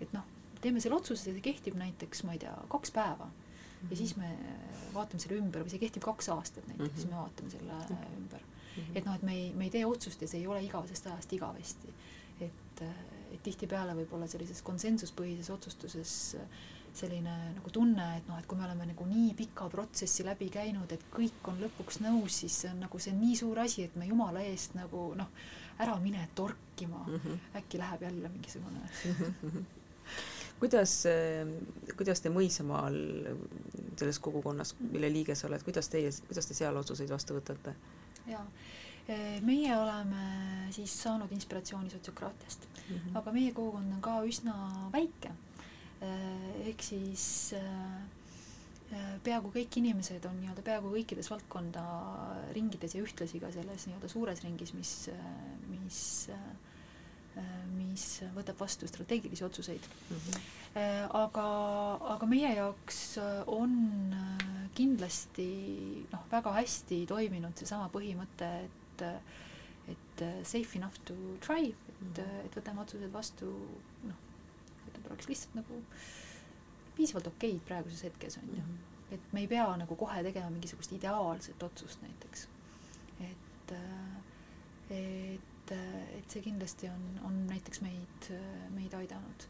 Speaker 2: et noh, teeme selle otsuse, see kehtib näiteks, ma ei tea, kaks päeva mm -hmm. ja siis me vaatame selle ümber või see kehtib kaks aastat näiteks mm, -hmm. siis me vaatame selle -hmm. ümber mm. -hmm. et noh, et me ei, me ei tee otsust ja see ei ole igavesest ajast igavesti. et, et tihtipeale võib-olla sellises konsensuspõhises otsustuses äh, selline nagu tunne, et noh, et kui me oleme nagu nii pika protsessi läbi käinud, et kõik on lõpuks nõus, siis see on nagu see on nii suur asi, et me jumala eest nagu noh, ära mine torkima mm, -hmm. äkki läheb jälle mingisugune
Speaker 1: kuidas, kuidas te Mõisamaal selles kogukonnas, mille liige sa oled, kuidas teie, kuidas te seal otsuseid vastu võtate?
Speaker 2: jaa, meie oleme siis saanud inspiratsiooni sotsiokraatiast mm, -hmm. aga meie kogukond on ka üsna väike. ehk siis peaaegu kõik inimesed on nii-öelda peaaegu kõikides valdkonda ringides ja ühtlasi ka selles nii-öelda suures ringis, mis, mis mis võtab vastu strateegilisi otsuseid mm. -hmm. aga, aga meie jaoks on kindlasti noh, väga hästi toiminud seesama põhimõte, et et safe enough to try, et -hmm. et võtame otsused vastu noh, et need oleks lihtsalt nagu piisavalt okeid praeguses hetkes, on ju. Mhm. et me ei pea nagu kohe tegema mingisugust ideaalset otsust näiteks. et, et et, et see kindlasti on, on näiteks meid, meid aidanud.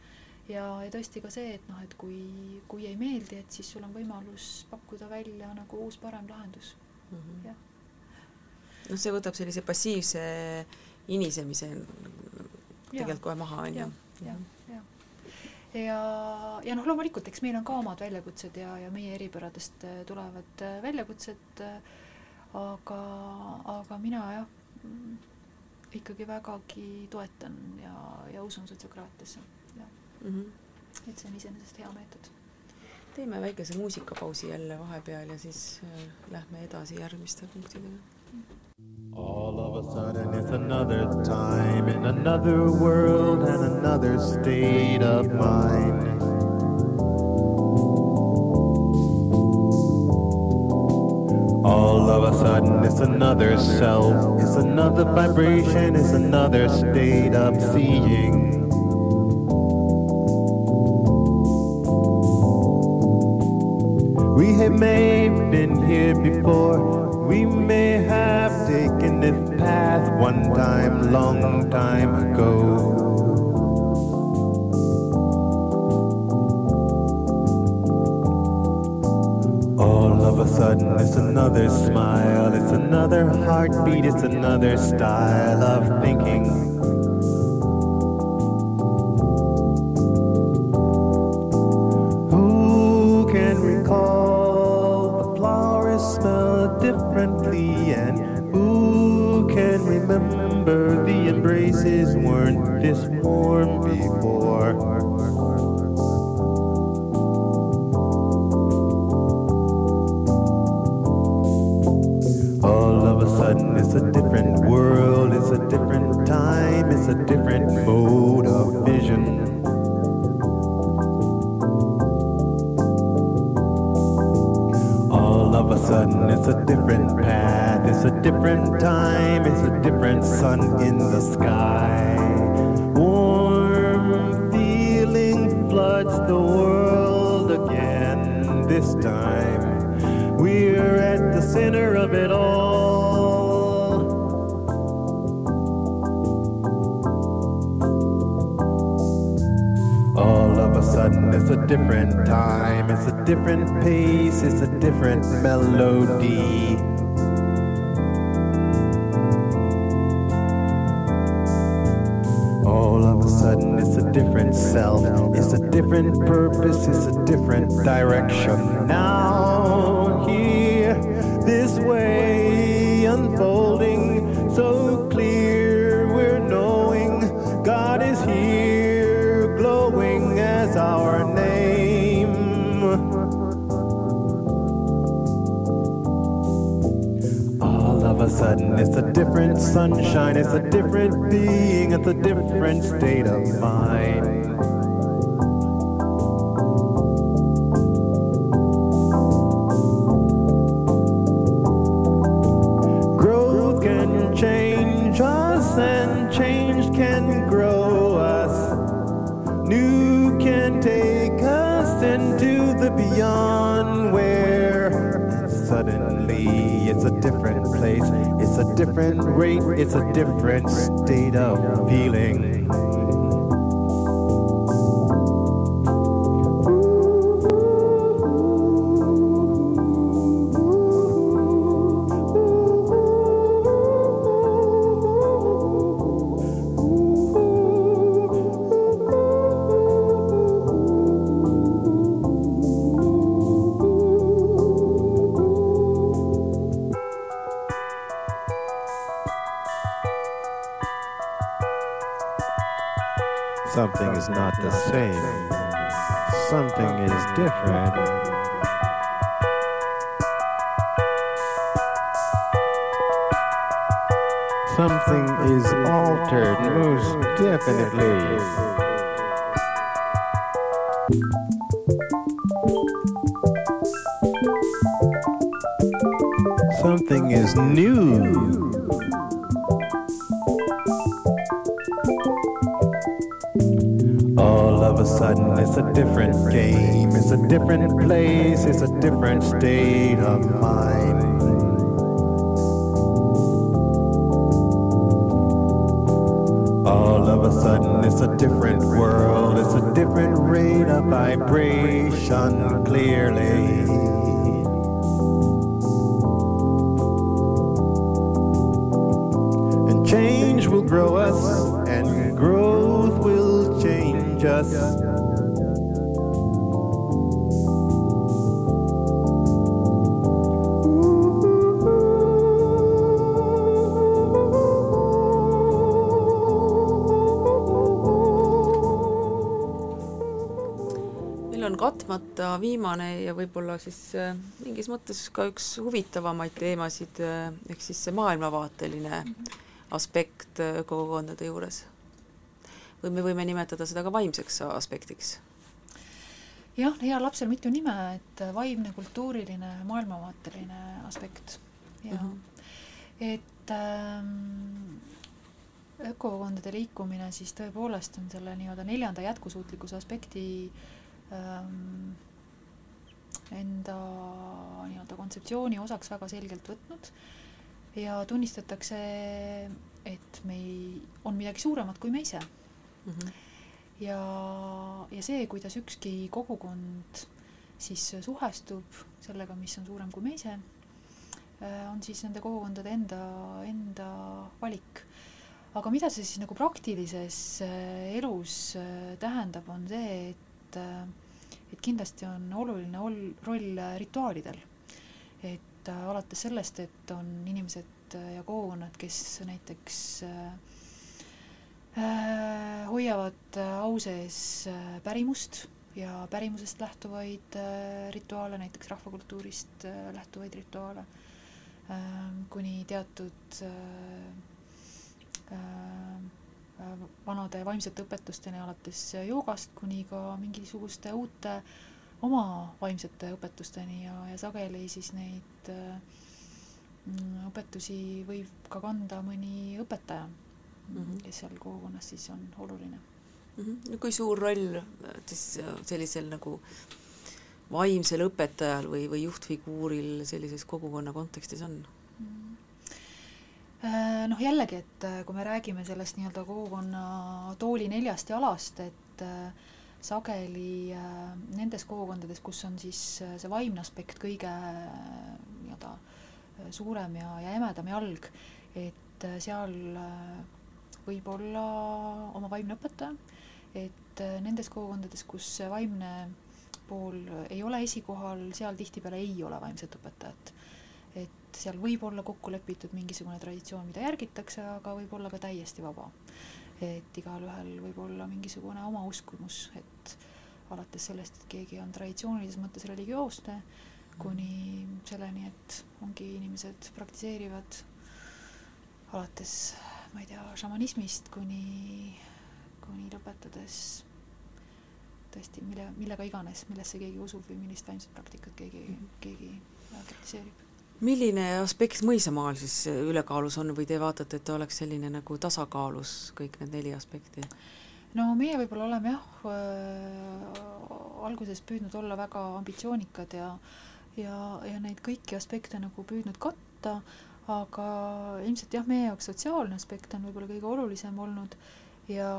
Speaker 2: ja, ja tõesti ka see, et noh, et kui, kui ei meeldi, et siis sul on võimalus pakkuda välja nagu uus parem lahendus mm, -hmm. jah.
Speaker 1: Noh, see võtab sellise passiivse inisemise tegelikult kohe maha, on ju.
Speaker 2: jah, jah, jah ja, ja noh, loomulikult, eks meil on ka omad väljakutsed ja, ja meie eripäradest tulevad väljakutsed, aga, aga mina jah, ikkagi vägagi toetan ja, ja usun sotsiokraatiasse, jah mm. -hmm. et see on iseenesest hea meetod.
Speaker 1: teeme väikese muusikapausi jälle vahepeal ja siis äh, lähme edasi järgmiste punktidega.
Speaker 4: All of a sudden it's another time in another world and another state of mind. All of a sudden, it's another self, it's another vibration, it's another state of seeing. We have may been here before, we may one time, long time ago. All of a sudden it's another smile, it's another heartbeat, it's another style of thinking. Different melody. All of a sudden it's a different self, it's a different purpose, it's a different direction. Now, different sunshine, it's a different being, it's a different state of mind. Different rate, it's a different state of feeling. Most definitely. Something is new. All of a sudden, it's a different game, it's a different place, it's a different state of mind. It's a different world, it's a different rate of vibration, clearly.
Speaker 1: Võib-olla siis äh, mingis mõttes ka üks huvitavamaid teemasid, äh, ehk siis see maailmavaateline aspekt äh, kogukondade juures. või me võime nimetada seda ka vaimseks aspektiks.
Speaker 2: jah, heal lapsel mitu nime, et vaimne, kultuuriline, maailmavaateline aspekt ja
Speaker 1: Mhm.
Speaker 2: et ähm, ökokogukondade liikumine siis tõepoolest on selle nii-öelda neljanda jätkusuutlikkuse aspekti ähm, enda nii-öelda kontseptsiooni osaks väga selgelt võtnud ja tunnistatakse, et me ei, on midagi suuremat kui me ise
Speaker 1: Mhm.
Speaker 2: ja, ja see, kuidas ükski kogukond siis suhestub sellega, mis on suurem kui me ise, on siis nende kogukondade enda, enda valik. aga mida see siis nagu praktilises äh, elus äh, tähendab, on see, et, äh, et kindlasti on oluline ol-, roll äh, rituaalidel. et äh, alates sellest, et on inimesed äh, ja kogukonnad, kes näiteks äh, hoiavad au sees pärimust ja pärimusest lähtuvaid äh, rituaale, näiteks rahvakultuurist äh, lähtuvaid rituaale äh,, kuni teatud äh, äh, vanade vaimsete õpetusteni, alates joogast kuni ka mingisuguste uute oma vaimsete õpetusteni ja, ja sageli siis neid äh, mm, õpetusi võib ka kanda mõni õpetaja mm. -hmm. kes seal kogukonnas siis on oluline.
Speaker 1: Mhm. no kui suur roll siis äh, sellisel nagu vaimsel õpetajal või, või juhtfiguuril sellises kogukonna kontekstis on?
Speaker 2: Äh, Noh, jällegi, et äh, kui me räägime sellest nii-öelda kogukonna tooli neljast jalast, et äh, sageli nendes kogukondades, kus on siis see vaimne aspekt kõige nii-öelda suurem ja, ja emedam jalg, et seal võib olla oma vaimne õpetaja, et nendes kogukondades, kus see vaimne pool ei ole esikohal, seal tihtipeale ei ole vaimset õpetajat et seal võib olla kokku lepitud mingisugune traditsioon, mida järgitakse, aga võib olla ka täiesti vaba. et igalühel võib olla mingisugune oma uskumus, et alates sellest, et keegi on traditsioonilises mõttes religioosne, kuni selleni, et ongi inimesed praktiseerivad alates, ma ei tea, šamanismist kuni, kuni lõpetades tõesti mille, millega iganes, millesse keegi usub või millist vaimset praktikat keegi, keegi praktiseerib
Speaker 1: milline aspekt mõisamaal siis ülekaalus on või te vaatate, et ta oleks selline nagu tasakaalus, kõik need neli aspekti?
Speaker 2: no meie võib-olla oleme jah äh, alguses püüdnud olla väga ambitsioonikad ja ja, ja neid kõiki aspekte nagu püüdnud katta, aga ilmselt jah, meie jaoks sotsiaalne aspekt on võib-olla kõige olulisem olnud ja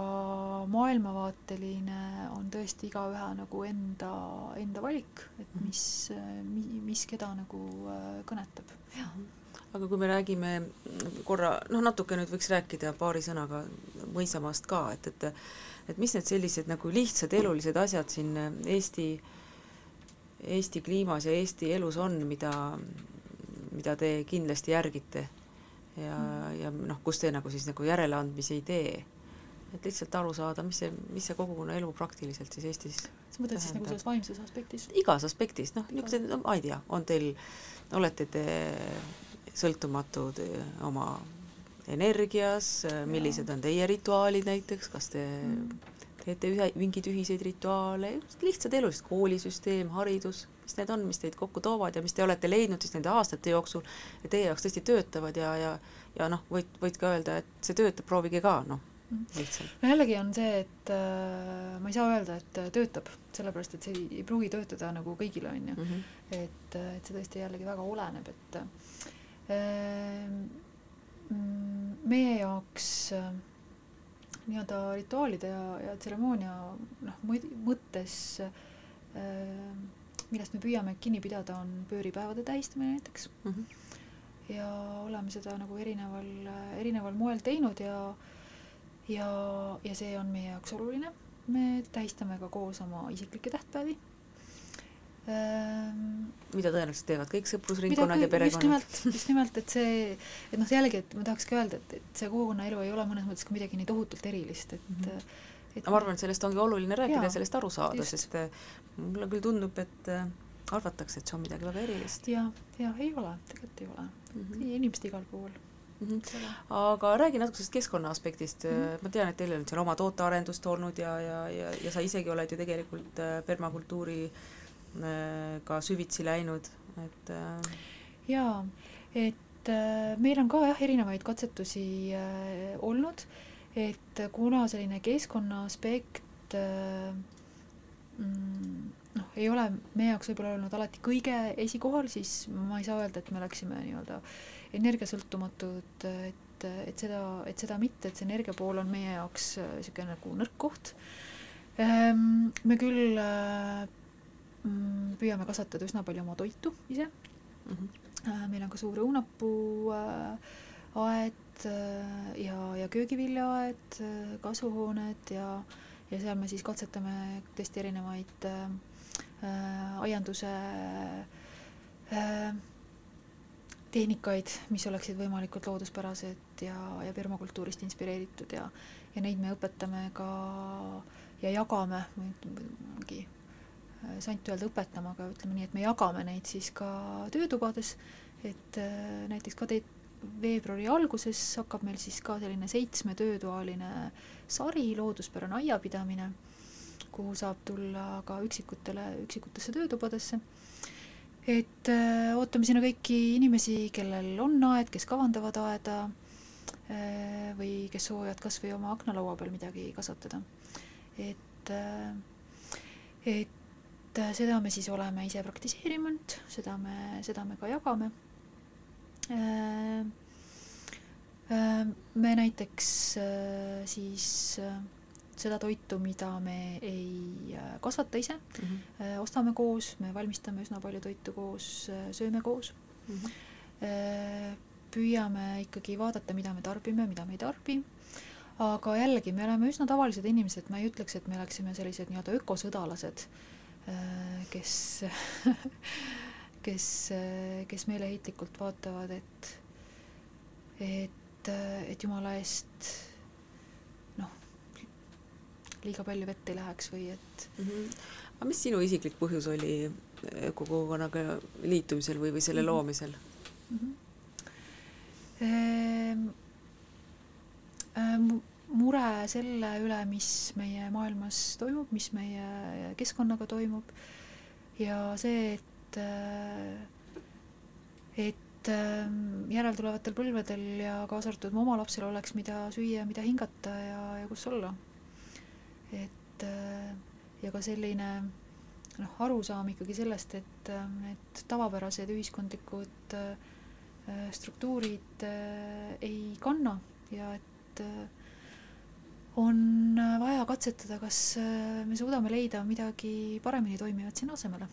Speaker 2: maailmavaateline on tõesti igaühe nagu enda, enda valik, et mis, mis keda nagu äh, kõnetab, jah.
Speaker 1: aga kui me räägime korra, noh, natuke nüüd võiks rääkida paari sõnaga mõisamaast ka, et, et et mis need sellised nagu lihtsad elulised asjad siin Eesti, Eesti kliimas ja Eesti elus on, mida, mida te kindlasti järgite ja mm., ja noh, kus te nagu siis nagu järeleandmisi ei tee et lihtsalt aru saada, mis see, mis see kogukonna elu praktiliselt siis Eestis
Speaker 2: sa mõtled siis nagu selles vaimses aspektis?
Speaker 1: igas aspektis, noh, niisugused, no ma ei tea, on teil, olete te sõltumatud eh, oma energias, millised on teie rituaalid näiteks, kas te teete ühe, mingeid ühiseid rituaale, lihtsalt elulised, koolisüsteem, haridus, mis need on, mis teid kokku toovad ja mis te olete leidnud siis nende aastate jooksul ja teie jaoks tõesti töötavad ja, ja ja noh, võid, võid ka öelda, et see töötab, proovige ka, noh, lihtsalt.
Speaker 2: no jällegi on see, et äh, ma ei saa öelda, et äh, töötab, sellepärast et see ei, ei pruugi töötada nagu kõigile, on ju.
Speaker 1: -hmm.
Speaker 2: et, äh, et see tõesti jällegi väga oleneb, et äh, mm, meie jaoks äh, nii-öelda rituaalide ja, ja tseremoonia noh, mõttes äh, millest me püüame kinni pidada, on pööripäevade tähistamine näiteks
Speaker 1: Mm -hmm.
Speaker 2: ja oleme seda nagu erineval, erineval moel teinud ja ja, ja see on meie jaoks oluline. me tähistame ka koos oma isiklikke tähtpäevi ähm,
Speaker 1: mida tõenäoliselt teevad kõik sõprusringkonnad ja perekonnad.
Speaker 2: nimelt, just nimelt, et see, et noh, jällegi, et ma tahakski öelda, et, et see kogukonnaelu ei ole mõnes mõttes ka midagi nii tohutult erilist, et
Speaker 1: Mhm.
Speaker 2: et
Speaker 1: aga ma arvan, et sellest ongi oluline rääkida ja sellest aru saada, sest eh, mulle küll tundub, et eh, arvatakse, et see on midagi väga erilist
Speaker 2: ja, ja ei ole, tegelikult ei ole
Speaker 1: mm.
Speaker 2: mm.
Speaker 1: -hmm.
Speaker 2: inimesed igal pool
Speaker 1: Mm -hmm. Aga räägi natuke sellest keskkonna aspektist mm. -hmm. ma tean, et teil on seal oma tootearendust olnud ja, ja, ja, ja sa isegi oled ju tegelikult äh, permakultuuri äh, ka süvitsi läinud, et äh,
Speaker 2: jaa, et äh, meil on ka jah, erinevaid katsetusi äh, olnud, et kuna selline keskkonna aspekt äh, mm, noh, ei ole meie jaoks võib-olla olnud alati kõige esikohal, siis ma ei saa öelda, et me oleksime nii-öelda energiasõltumatud, et, et seda, et seda mitte, et see energia pool on meie jaoks niisugune nagu nõrk koht. me küll äh, mm, püüame kasvatada üsna palju oma toitu ise,
Speaker 1: mm -hmm.
Speaker 2: Äh, meil on ka suur õunapuu äh, aed äh, ja, ja köögiviljaaed, kasvuhooned ja, ja seal me siis katsetame tõesti erinevaid äh, äh, aianduse äh, tehnikaid, mis oleksid võimalikult looduspärased ja, ja permakultuurist inspireeritud ja, ja neid me õpetame ka ja jagame, mingi äh, sant öelda õpetama, aga ütleme nii, et me jagame neid siis ka töötubades, et äh, näiteks ka te-, veebruari alguses hakkab meil siis ka selline seitsme töötoaline sari, looduspärane aiapidamine, kuhu saab tulla ka üksikutele, üksikutesse töötubadesse. Et äh, ootame sinna kõiki inimesi, kellel on aed, kes kavandavad aeda äh, või kes soovivad kas või oma aknalaua peal midagi kasvatada. et äh,, et seda me siis oleme ise praktiseerinud, seda me, seda me ka jagame me näiteks siis äh, seda toitu, mida me ei äh, kasvata ise
Speaker 1: Mm -hmm.
Speaker 2: ostame koos, me valmistame üsna palju toitu koos äh,, sööme koos
Speaker 1: Mm -hmm.
Speaker 2: püüame ikkagi vaadata, mida me tarbime, mida me ei tarbi. aga jällegi, me oleme üsna tavalised inimesed, ma ei ütleks, et me oleksime sellised nii-öelda ökosõdalased kes kes, kes meeleheitlikult vaatavad, et, et, et jumala eest liiga palju vett ei läheks või et
Speaker 1: Mm -hmm. aga mis sinu isiklik põhjus oli kogukonnaga liitumisel või, või selle
Speaker 2: Mhm.
Speaker 1: loomisel?
Speaker 2: mm. -hmm. Ehm, ähm, mure selle üle, mis meie maailmas toimub, mis meie keskkonnaga toimub ja see, et, et ähm, järeltulevatel põlvedel ja kaasa arvatud mu oma lapsel oleks, mida süüa, mida hingata ja, ja kus olla. Et äh, ja ka selline noh, arusaam ikkagi sellest, et need tavapärased ühiskondlikud äh, struktuurid äh, ei kanna ja et äh, on vaja katsetada, kas äh, me suudame leida midagi paremini toimivat sinna asemele.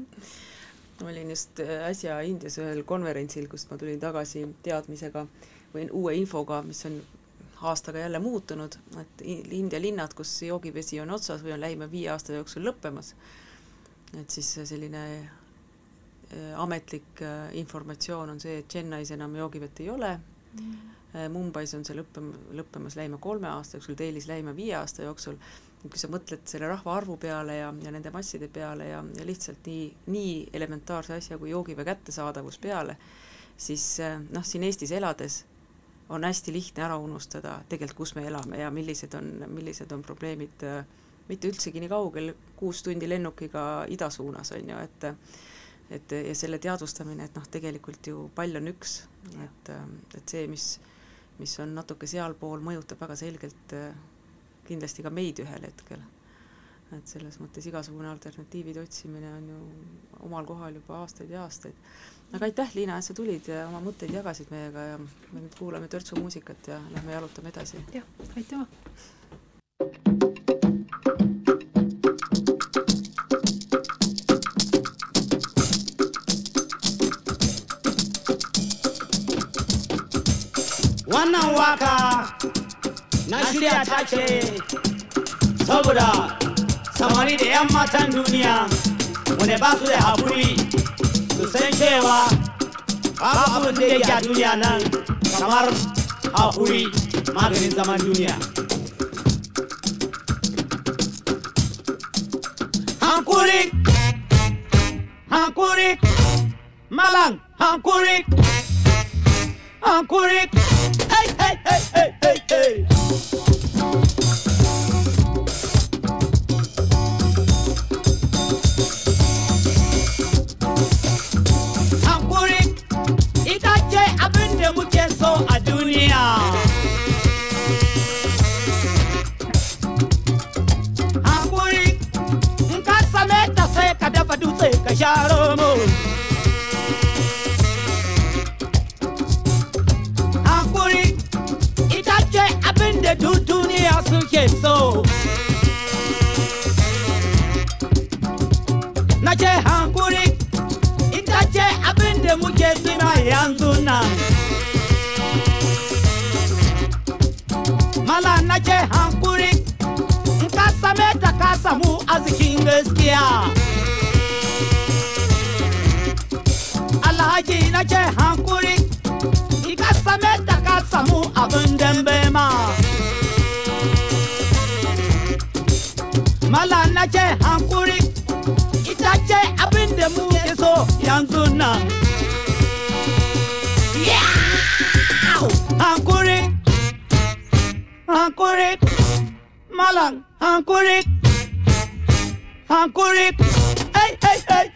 Speaker 1: ma olin just äh, äsja Indias ühel konverentsil, kust ma tulin tagasi teadmisega või uue infoga, mis on aastaga jälle muutunud, et India linnad, kus joogivesi on otsas või on lähima viie aasta jooksul lõppemas, et siis selline ametlik informatsioon on see, et Chennais enam joogivett ei ole. Mm., Mumbais on see lõppema, lõppemas lähima kolme aasta jooksul, Delhis lähima viie aasta jooksul, kui sa mõtled selle rahvaarvu peale ja, ja nende masside peale ja, ja lihtsalt nii, nii elementaarse asja kui joogivee kättesaadavus peale, siis äh, noh, siin Eestis elades on hästi lihtne ära unustada tegelikult, kus me elame ja millised on, millised on probleemid äh, mitte üldsegi nii kaugel, kuus tundi lennukiga ida suunas, on ju, et et ja selle teadvustamine, et noh, tegelikult ju pall on üks, et, et see, mis mis on natuke sealpool, mõjutab väga selgelt äh, kindlasti ka meid ühel hetkel. et selles mõttes igasugune alternatiivide otsimine on ju omal kohal juba aastaid ja aastaid. Aga aitäh, Liina, et sa tulid ja oma mõtteid jagasid meiega ja me nüüd kuulame törtsu muusikat ja lähme jalutame edasi.
Speaker 2: jah, aitüma!
Speaker 5: wannan waka na shirya ta ce saboda samari da 'yan matan duniya wanda ba su da haƙuri su cewa babu abin da yake a duniya nan kamar haƙuri maganin zaman duniya. Hankuri hankuri malang hankuri hankuri. Hey hey hey hey hey hey. Hankuri in ka same ta sai ka dafa dutse ka sha romo. Hankuri ita ce duniya suke so. Na ce hankuri ita ce da muke suna yanzu nan. Arzikin alhaji na ce hankuri in ka same ta ka samu abin dambe ma. Mala na ce hankuri, ita ce abin da muke so yanzu nan. Hankuri hankuri, malam, hankuri. I'm Hey, hey, hey.